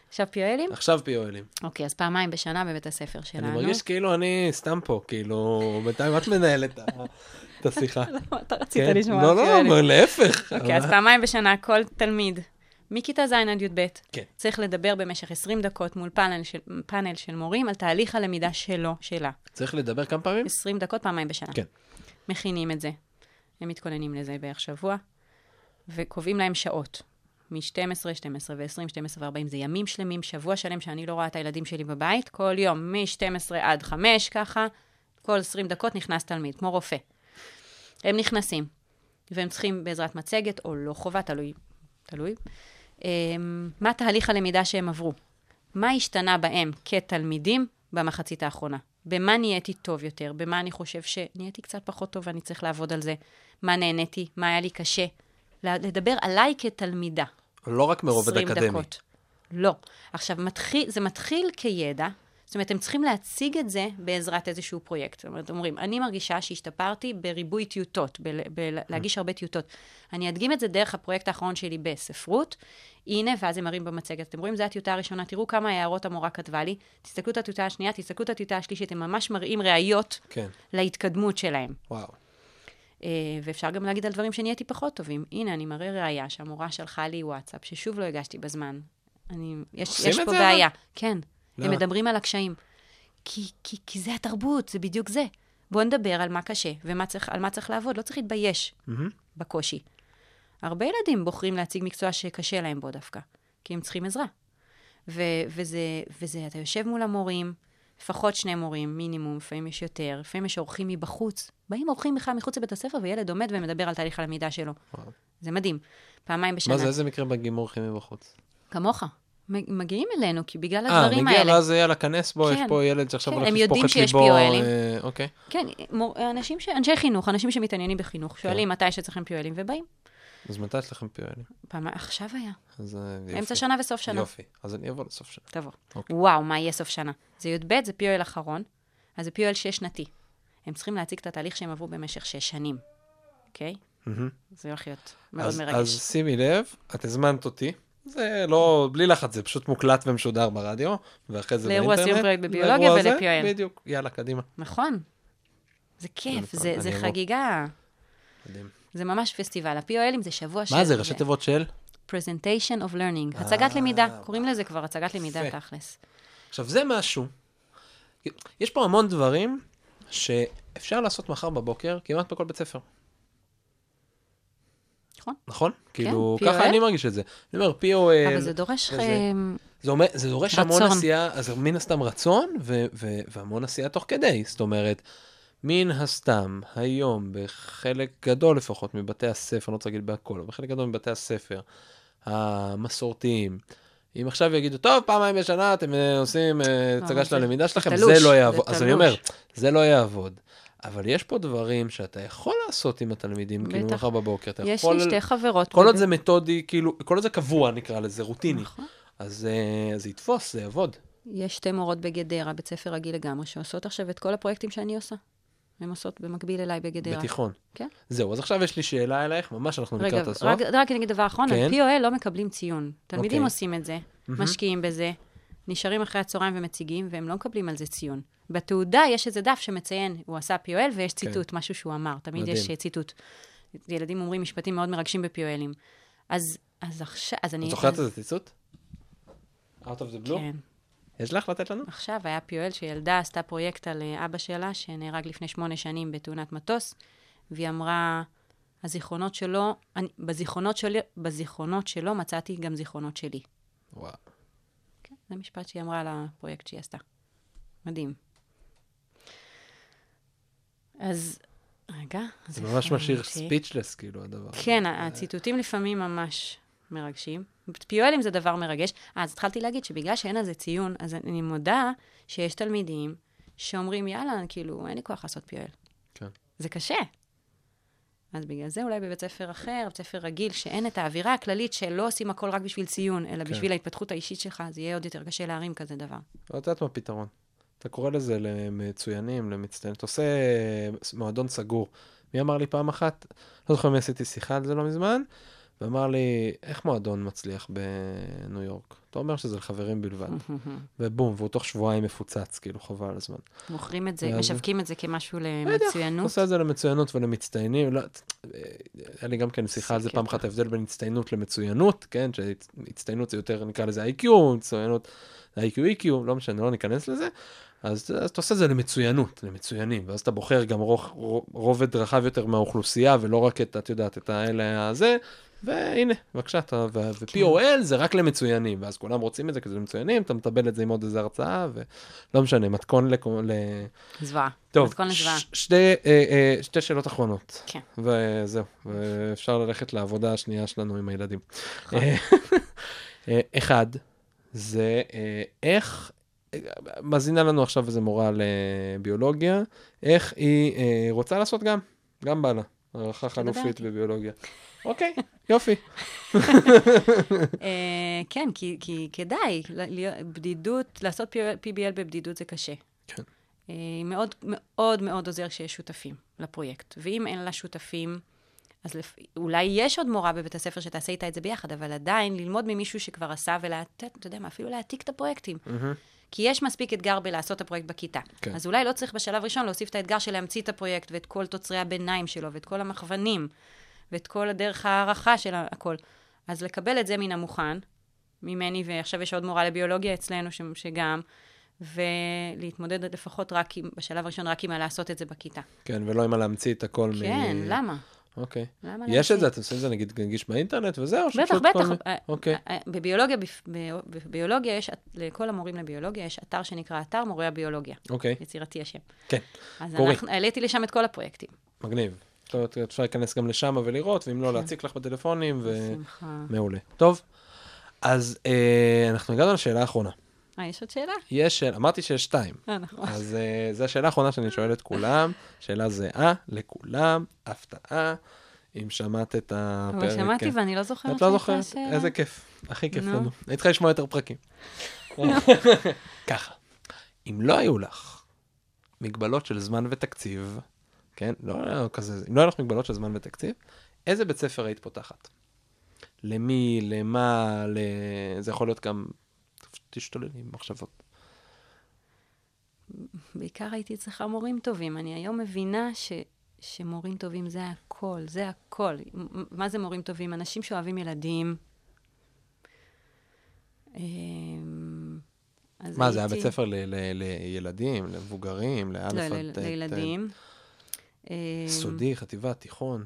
עכשיו פיואלים? עכשיו פיואלים. אוקיי, אז פעמיים בשנה בבית הספר שלנו. אני מרגיש כאילו אני סתם פה, כאילו, בינתיים את מנהלת את [laughs] השיחה. למה אתה רצית כן? לשמוע לא, לא, פיואלים? אבל להפך. אוקיי, אז פעמיים בשנה כל תלמיד, מכיתה ז' עד י"ב, כן. צריך לדבר במשך 20 דקות מול פאנל של, פאנל של מורים על תהליך הלמידה שלו, שלה. צריך לדבר כמה פעמים? 20 דקות פעמיים בשנה. כן. מכינים את זה. הם מתכוננים לזה בערך שבוע, וקובעים להם שעות. מ-12, 12 ו-20, 12 ו-40, זה ימים שלמים, שבוע שלם שאני לא רואה את הילדים שלי בבית, כל יום, מ-12 עד 5, ככה, כל 20 דקות נכנס תלמיד, כמו רופא. הם נכנסים, והם צריכים בעזרת מצגת, או לא חובה, תלוי, תלוי, אמ, מה תהליך הלמידה שהם עברו. מה השתנה בהם כתלמידים במחצית האחרונה? במה נהייתי טוב יותר? במה אני חושב שנהייתי קצת פחות טוב ואני צריך לעבוד על זה? מה נהניתי? מה היה לי קשה? לדבר עליי כתלמידה. לא רק מרובד 20 אקדמי. דקות. לא. עכשיו, מתחיל, זה מתחיל כידע, זאת אומרת, הם צריכים להציג את זה בעזרת איזשהו פרויקט. זאת אומרת, אומרים, אני מרגישה שהשתפרתי בריבוי טיוטות, בלהגיש הרבה טיוטות. אני אדגים את זה דרך הפרויקט האחרון שלי בספרות. הנה, ואז הם מראים במצגת. אתם רואים, זו הטיוטה הראשונה, תראו כמה הערות המורה כתבה לי. תסתכלו את הטיוטה השנייה, תסתכלו את הטיוטה השלישית, הם ממש מראים ראיות כן, להתקדמות שלהם. וואו. אה, ואפשר גם להגיד על דברים שנהייתי פחות טובים. הנה, אני מראה ראייה שהמורה שלחה לי וואטסאפ, ששוב לא הגשתי בזמן. אני, יש, יש פה בעיה. כן, למה? הם מדברים על הקשיים. כי, כי, כי זה התרבות, זה בדיוק זה. בואו נדבר על מה קשה ועל מה צריך לעבוד, לא צריך להתבייש מהמם. בקושי. הרבה ילדים בוחרים להציג מקצוע שקשה להם בו דווקא, כי הם צריכים עזרה. ו- וזה, וזה, אתה יושב מול המורים, לפחות שני מורים, מינימום, לפעמים יש יותר, לפעמים יש אורחים מבחוץ. באים אורחים בכלל מחוץ לבית הספר, וילד עומד ומדבר על תהליך הלמידה שלו. וואו. זה מדהים. פעמיים בשנה. מה זה, איזה מקרה מגיעים אורחים מבחוץ? כמוך. מגיעים אלינו, כי בגלל אה, הדברים מגיע האלה. ואז יאללה, כנס בו, יש כן. פה ילד שעכשיו כן, הולך הם לשפוך יודעים את שיש ליבו. פיואלים. אה, אוקיי. כן, מור, אנשים ש... אנשי חינוך, אנשים שמתעניינים בחינוך, שואלים מתי יש אצלכם פיואלים, ובאים. אז מתי יש לכם פיואלים? פעם, עכשיו היה. אז אה, יופי. אמצע שנה וסוף שנה. יופי. אז אני אבוא לסוף שנה. תבוא. אוקיי. וואו, מה יהיה סוף שנה? זה י"ב, זה פיואל אחרון, אז זה פיואל שש-שנתי. הם צריכים להציג את התהליך שהם עברו במשך שש שנים, אוקיי? מהמם. זה הולך להיות מאוד אז, מרגש. אז שימי לב, את הזמנת אותי. זה לא, בלי לחץ, זה פשוט מוקלט ומשודר ברדיו, ואחרי זה לאירוע באינטרנט. סיום פרויקט בביולוגיה לאירוע ול-POL. בדיוק, יאללה, קדימה. נכון. זה כיף, זה, זה אבוא. חגיגה. מדהים. זה ממש פסטיבל. ה-POLים זה שבוע של... מה זה, ראשי תיבות של? presentation of learning. הצגת למידה. קוראים לזה כבר הצגת למידה. תכלס. עכשיו, זה משהו. יש פה המון דברים שאפשר לעשות מחר בבוקר כמעט בכל בית ספר. נכון. נכון? כאילו, POL. ככה אני מרגיש את זה. אני אומר, POL, אבל זה דורש... וזה- אמ, זה, אומר, זה דורש המון רצון. עשייה, אז מן הסתם רצון, ו- ו- והמון עשייה תוך כדי. זאת אומרת, מן הסתם, היום, בחלק גדול לפחות מבתי הספר, אני לא רוצה להגיד בהכל, אבל בחלק גדול מבתי הספר המסורתיים, אם עכשיו יגידו, טוב, פעמיים בשנה אתם אה, עושים אה, הצגה זה- של הלמידה שלכם, זה לא יעבוד. אז אני אומר. זה לא יעבוד. אבל יש פה דברים שאתה יכול לעשות עם התלמידים, כאילו. מחר בבוקר. אתה יש יכול... לי שתי חברות. כל עוד זה מתודי, כאילו, כל עוד זה קבוע, נקרא לזה, רוטיני. נכון. אז אה, זה יתפוס, זה יעבוד. יש שתי מורות בגדרה, בית ספר רגיל לגמרי, שעושות עכשיו את כל הפרויקטים שאני עושה. הן עושות במקביל אליי בגדרה. בתיכון. כן. זהו, אז עכשיו יש לי שאלה אלייך, ממש אנחנו רגע, לקראת הסוף. רק, רק אני אגיד דבר אחרון, כן. על POL לא מקבלים ציון. תלמידים אוקיי. עושים את זה. משקיעים בזה, נשארים אחרי הצהריים ומציגים, והם לא מקבלים על זה ציון. בתעודה יש איזה דף שמציין, הוא עשה POL ויש ציטוט, כן. משהו שהוא אמר, תמיד מדהים. יש אה, ציטוט. ילדים אומרים משפטים מאוד מרגשים ב-POLים. אז, אז עכשיו, אז אני... את זוכרת איזה ציטוט? Out of the blue? כן. יש לך לתת לנו? עכשיו, היה POL שילדה עשתה פרויקט על אה, אבא שלה, שנהרג לפני שמונה שנים בתאונת מטוס, והיא אמרה, הזיכרונות שלו, אני, בזיכרונות, שלי, בזיכרונות שלו מצאתי גם זיכרונות שלי. וואו. כן, זה משפט שהיא אמרה על הפרויקט שהיא עשתה. מדהים. אז, רגע. זה ממש משאיר ספיצ'לס, כאילו, הדבר. כן, הציטוטים לפעמים ממש מרגשים. פיואלים זה דבר מרגש. אה, אז התחלתי להגיד שבגלל שאין על זה ציון, אז אני מודה שיש תלמידים שאומרים, יאללה, כאילו, אין לי כוח לעשות פיואל. כן. זה קשה. אז בגלל זה אולי בבית ספר אחר, בבית ספר רגיל, שאין את האווירה הכללית שלא עושים הכל רק בשביל ציון, אלא כן. בשביל ההתפתחות האישית שלך, זה יהיה עוד יותר קשה להרים כזה דבר. לא יודעת מה הפתרון. אתה קורא לזה למצוינים, למצטיינים, אתה עושה מועדון סגור. מי אמר לי פעם אחת, לא זוכר מי עשיתי שיחה על זה לא מזמן, ואמר לי, איך מועדון מצליח בניו יורק? אתה אומר שזה לחברים בלבד. [laughs] ובום, והוא תוך שבועיים מפוצץ, כאילו, חבל על הזמן. מוכרים את זה, ואז... משווקים את זה כמשהו למצוינות. אתה עושה את זה למצוינות ולמצטיינים. לא, היה לי גם כן שיחה על זה פעם אחת, ההבדל בין הצטיינות למצוינות, כן? שהצטיינות זה יותר, נקרא לזה IQ, מצוינות IQ, EQ, לא משנה, לא ניכנס לזה. אז, אז אתה עושה את זה למצוינות, למצוינים, ואז אתה בוחר גם רוב, רובד רחב יותר מהאוכלוסייה, ולא רק את, את יודעת, את האלה הזה, והנה, בבקשה, אתה, ו-POL כן. זה רק למצוינים, ואז כולם רוצים את זה כי זה למצוינים, אתה מטבל את זה עם עוד איזה הרצאה, ולא משנה, מתכון ל... זוועה. טוב, מתכון לזוועה. שתי, אה, אה, שתי שאלות אחרונות. כן. וזהו, ואפשר ללכת לעבודה השנייה שלנו עם הילדים. נכון. אה, [laughs] אחד, זה איך מאזינה לנו עכשיו איזה מורה לביולוגיה, איך היא אה, רוצה לעשות גם, גם בא לה, הערכה חלופית בביולוגיה. אוקיי, יופי. אה, כן, כי כדאי, בדידות, לעשות PBL בבדידות זה קשה. כן. אה, מאוד מאוד מאוד עוזר שיש שותפים לפרויקט. ואם אין לה שותפים, אז לפ... אולי יש עוד מורה בבית הספר שתעשה איתה את זה ביחד, אבל עדיין ללמוד ממישהו שכבר עשה ולתת, אתה יודע מה, אפילו להעתיק את הפרויקטים. Mm-hmm. כי יש מספיק אתגר בלעשות את הפרויקט בכיתה. כן. אז אולי לא צריך בשלב ראשון להוסיף את האתגר של להמציא את הפרויקט ואת כל תוצרי הביניים שלו ואת כל המכוונים ואת כל הדרך הערכה של הכל. אז לקבל את זה מן המוכן, ממני, ועכשיו יש עוד מורה לביולוגיה אצלנו ש, שגם, ולהתמודד לפחות רק עם, בשלב הראשון רק עם לעשות את זה בכיתה. כן, ולא עם להמציא את הכל כן, מ... למה? אוקיי. למה יש את זה, אתם עושים את זה נגיד נגיש באינטרנט וזהו? בטח, בטח. אה, אוקיי. אה, בביולוגיה, בביולוגיה יש, לכל המורים לביולוגיה יש אתר שנקרא אתר מורי הביולוגיה. אוקיי. יצירתי השם. כן. אז העליתי לשם את כל הפרויקטים. מגניב. זאת אומרת, אפשר להיכנס גם לשם ולראות, ואם לא, כן. להציק לך בטלפונים, ו... מעולה. טוב, אז אה, אנחנו הגענו לשאלה האחרונה. אה, יש עוד שאלה? יש שאלה, אמרתי שיש שתיים. אה, נכון. אז uh, זו השאלה האחרונה שאני שואל את כולם, שאלה זהה לכולם, הפתעה. אם שמעת את הפרק. אבל שמעתי כן. ואני לא זוכרת את לא זוכרת? איזה כיף, הכי כיף לנו. היית צריכה לשמוע יותר פרקים. [laughs] ככה, אם לא היו לך מגבלות של זמן ותקציב, כן? לא, לא כזה, אם לא היו לך מגבלות של זמן ותקציב, איזה בית ספר היית פותחת? למי, למה, ל... זה יכול להיות גם, תשתוללי עם מחשבות. בעיקר הייתי צריכה מורים טובים. אני היום מבינה ש, שמורים טובים זה הכל, זה הכל. מה זה מורים טובים? אנשים שאוהבים ילדים. אמ, מה, זה היה בית ספר לילדים, למבוגרים, לאלף לא, עד ט'? לילדים. סודי, חטיבה, תיכון.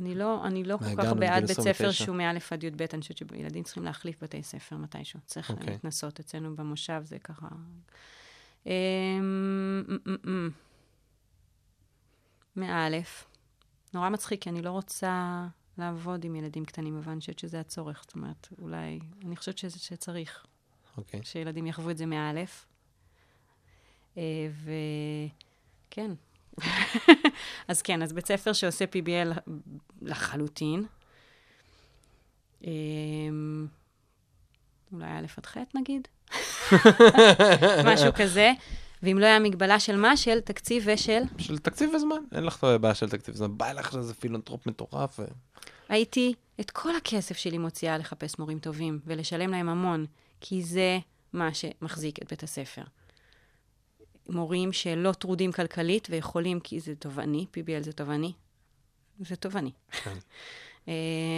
אני לא, אני לא כל כך בעד בית ספר שהוא מא' עד י"ב, אני חושבת שילדים צריכים להחליף בתי ספר מתישהו. צריך okay. אוקיי. להתנסות. אצלנו במושב זה ככה... אמ, מא', נורא מצחיק, כי אני לא רוצה לעבוד עם ילדים קטנים, אבל אני חושבת שזה הצורך. זאת אומרת, אולי, אני חושבת שזה שצריך. אוקיי. Okay. שילדים יחוו את זה מא'. אה, וכן. [laughs] אז כן, אז בית ספר שעושה PBL לחלוטין. אמ, אולי א' עד ח' נגיד? [laughs] משהו כזה. ואם לא היה מגבלה של מה? של תקציב ושל? של תקציב וזמן. אין לך בעיה של תקציב וזמן. בא לך איזה פילנטרופ מטורף. ו... הייתי את כל הכסף שלי מוציאה לחפש מורים טובים ולשלם להם המון, כי זה מה שמחזיק את בית הספר. מורים שלא טרודים כלכלית ויכולים, כי זה תובעני, PBL זה תובעני, זה תובעני. כן. [laughs] אה,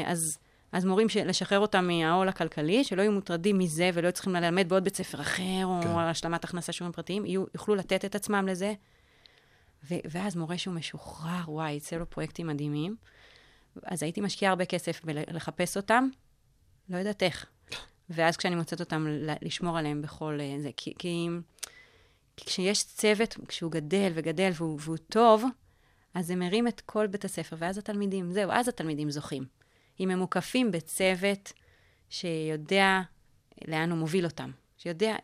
אז, אז מורים, לשחרר אותם מהעול הכלכלי, שלא יהיו מוטרדים מזה ולא צריכים ללמד בעוד בית ספר אחר, או כן. השלמת הכנסה שיעורים פרטיים, יהיו, יוכלו לתת את עצמם לזה. ו- ואז מורה שהוא משוחרר, וואי, יצא לו פרויקטים מדהימים. אז הייתי משקיעה הרבה כסף בלחפש אותם, לא יודעת איך. [laughs] ואז כשאני מוצאת אותם, לשמור עליהם בכל אה, זה. כי, כי, כי כשיש צוות, כשהוא גדל וגדל והוא, והוא טוב, אז זה מרים את כל בית הספר, ואז התלמידים, זהו, אז התלמידים זוכים. אם הם מוקפים בצוות שיודע לאן הוא מוביל אותם, שיודע,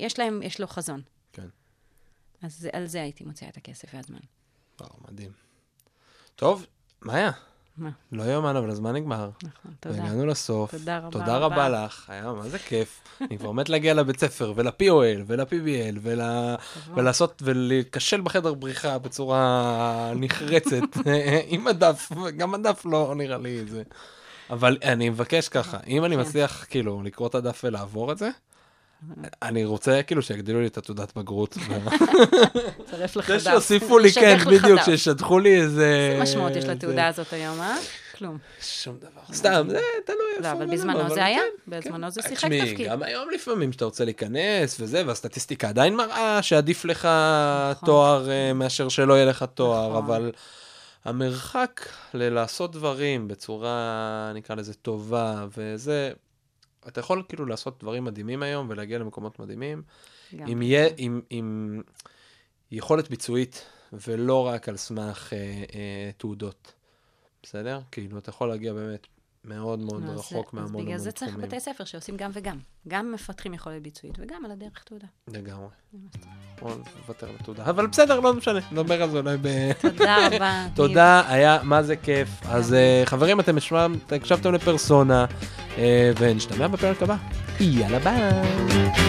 יש להם, יש לו חזון. כן. אז על זה הייתי מוציאה את הכסף והזמן. וואו, מדהים. טוב, מאיה. מה? לא יאומן, אבל הזמן נגמר. נכון, תודה. והגענו לסוף. תודה רבה תודה רבה רבה. לך, היה מה זה כיף. אני כבר מת להגיע לבית ספר, ול-POL, ול-PBL, ול... ולעשות, ולהיכשל בחדר בריחה בצורה נחרצת, [laughs] עם הדף, גם הדף לא נראה לי זה. אבל אני מבקש ככה, אם אני כן. מצליח כאילו לקרוא את הדף ולעבור את זה, אני רוצה כאילו שיגדילו לי את התעודת בגרות. [laughs] צרף לך זה. שיוסיפו לי, כן, בדיוק, דף. שישדכו לי איזה... איזה משמעות יש לתעודה הזאת היום, אה? כלום. שום דבר. סתם, זה תלוי איפה. לא, אבל בזמנו זה היה, כן, בזמנו כן. זה שיחק תשמעי, תפקיד. גם היום לפעמים שאתה רוצה להיכנס וזה, והסטטיסטיקה עדיין מראה שעדיף לך נכון. תואר אה, מאשר שלא יהיה לך תואר, נכון. אבל המרחק ללעשות דברים בצורה, נקרא לזה, טובה, וזה, אתה יכול כאילו לעשות דברים מדהימים היום ולהגיע למקומות מדהימים, גם. עם, יהיה, עם, עם יכולת ביצועית, ולא רק על סמך אה, אה, תעודות, בסדר? כאילו, אתה יכול להגיע באמת מאוד מאוד אז רחוק מהמון המון בגלל זה צריך תחומים. בתי ספר שעושים גם וגם. גם מפתחים יכולת ביצועית וגם על הדרך תעודה. לגמרי. בוא נוותר לתעודה. אבל בסדר, לא משנה, נדבר על זה אולי ב... תודה רבה. [laughs] תודה, היה מה זה כיף. אז אה, חברים, אתם הקשבתם לפרסונה, אה, ונשתמע בפרק הבא. יאללה ביי.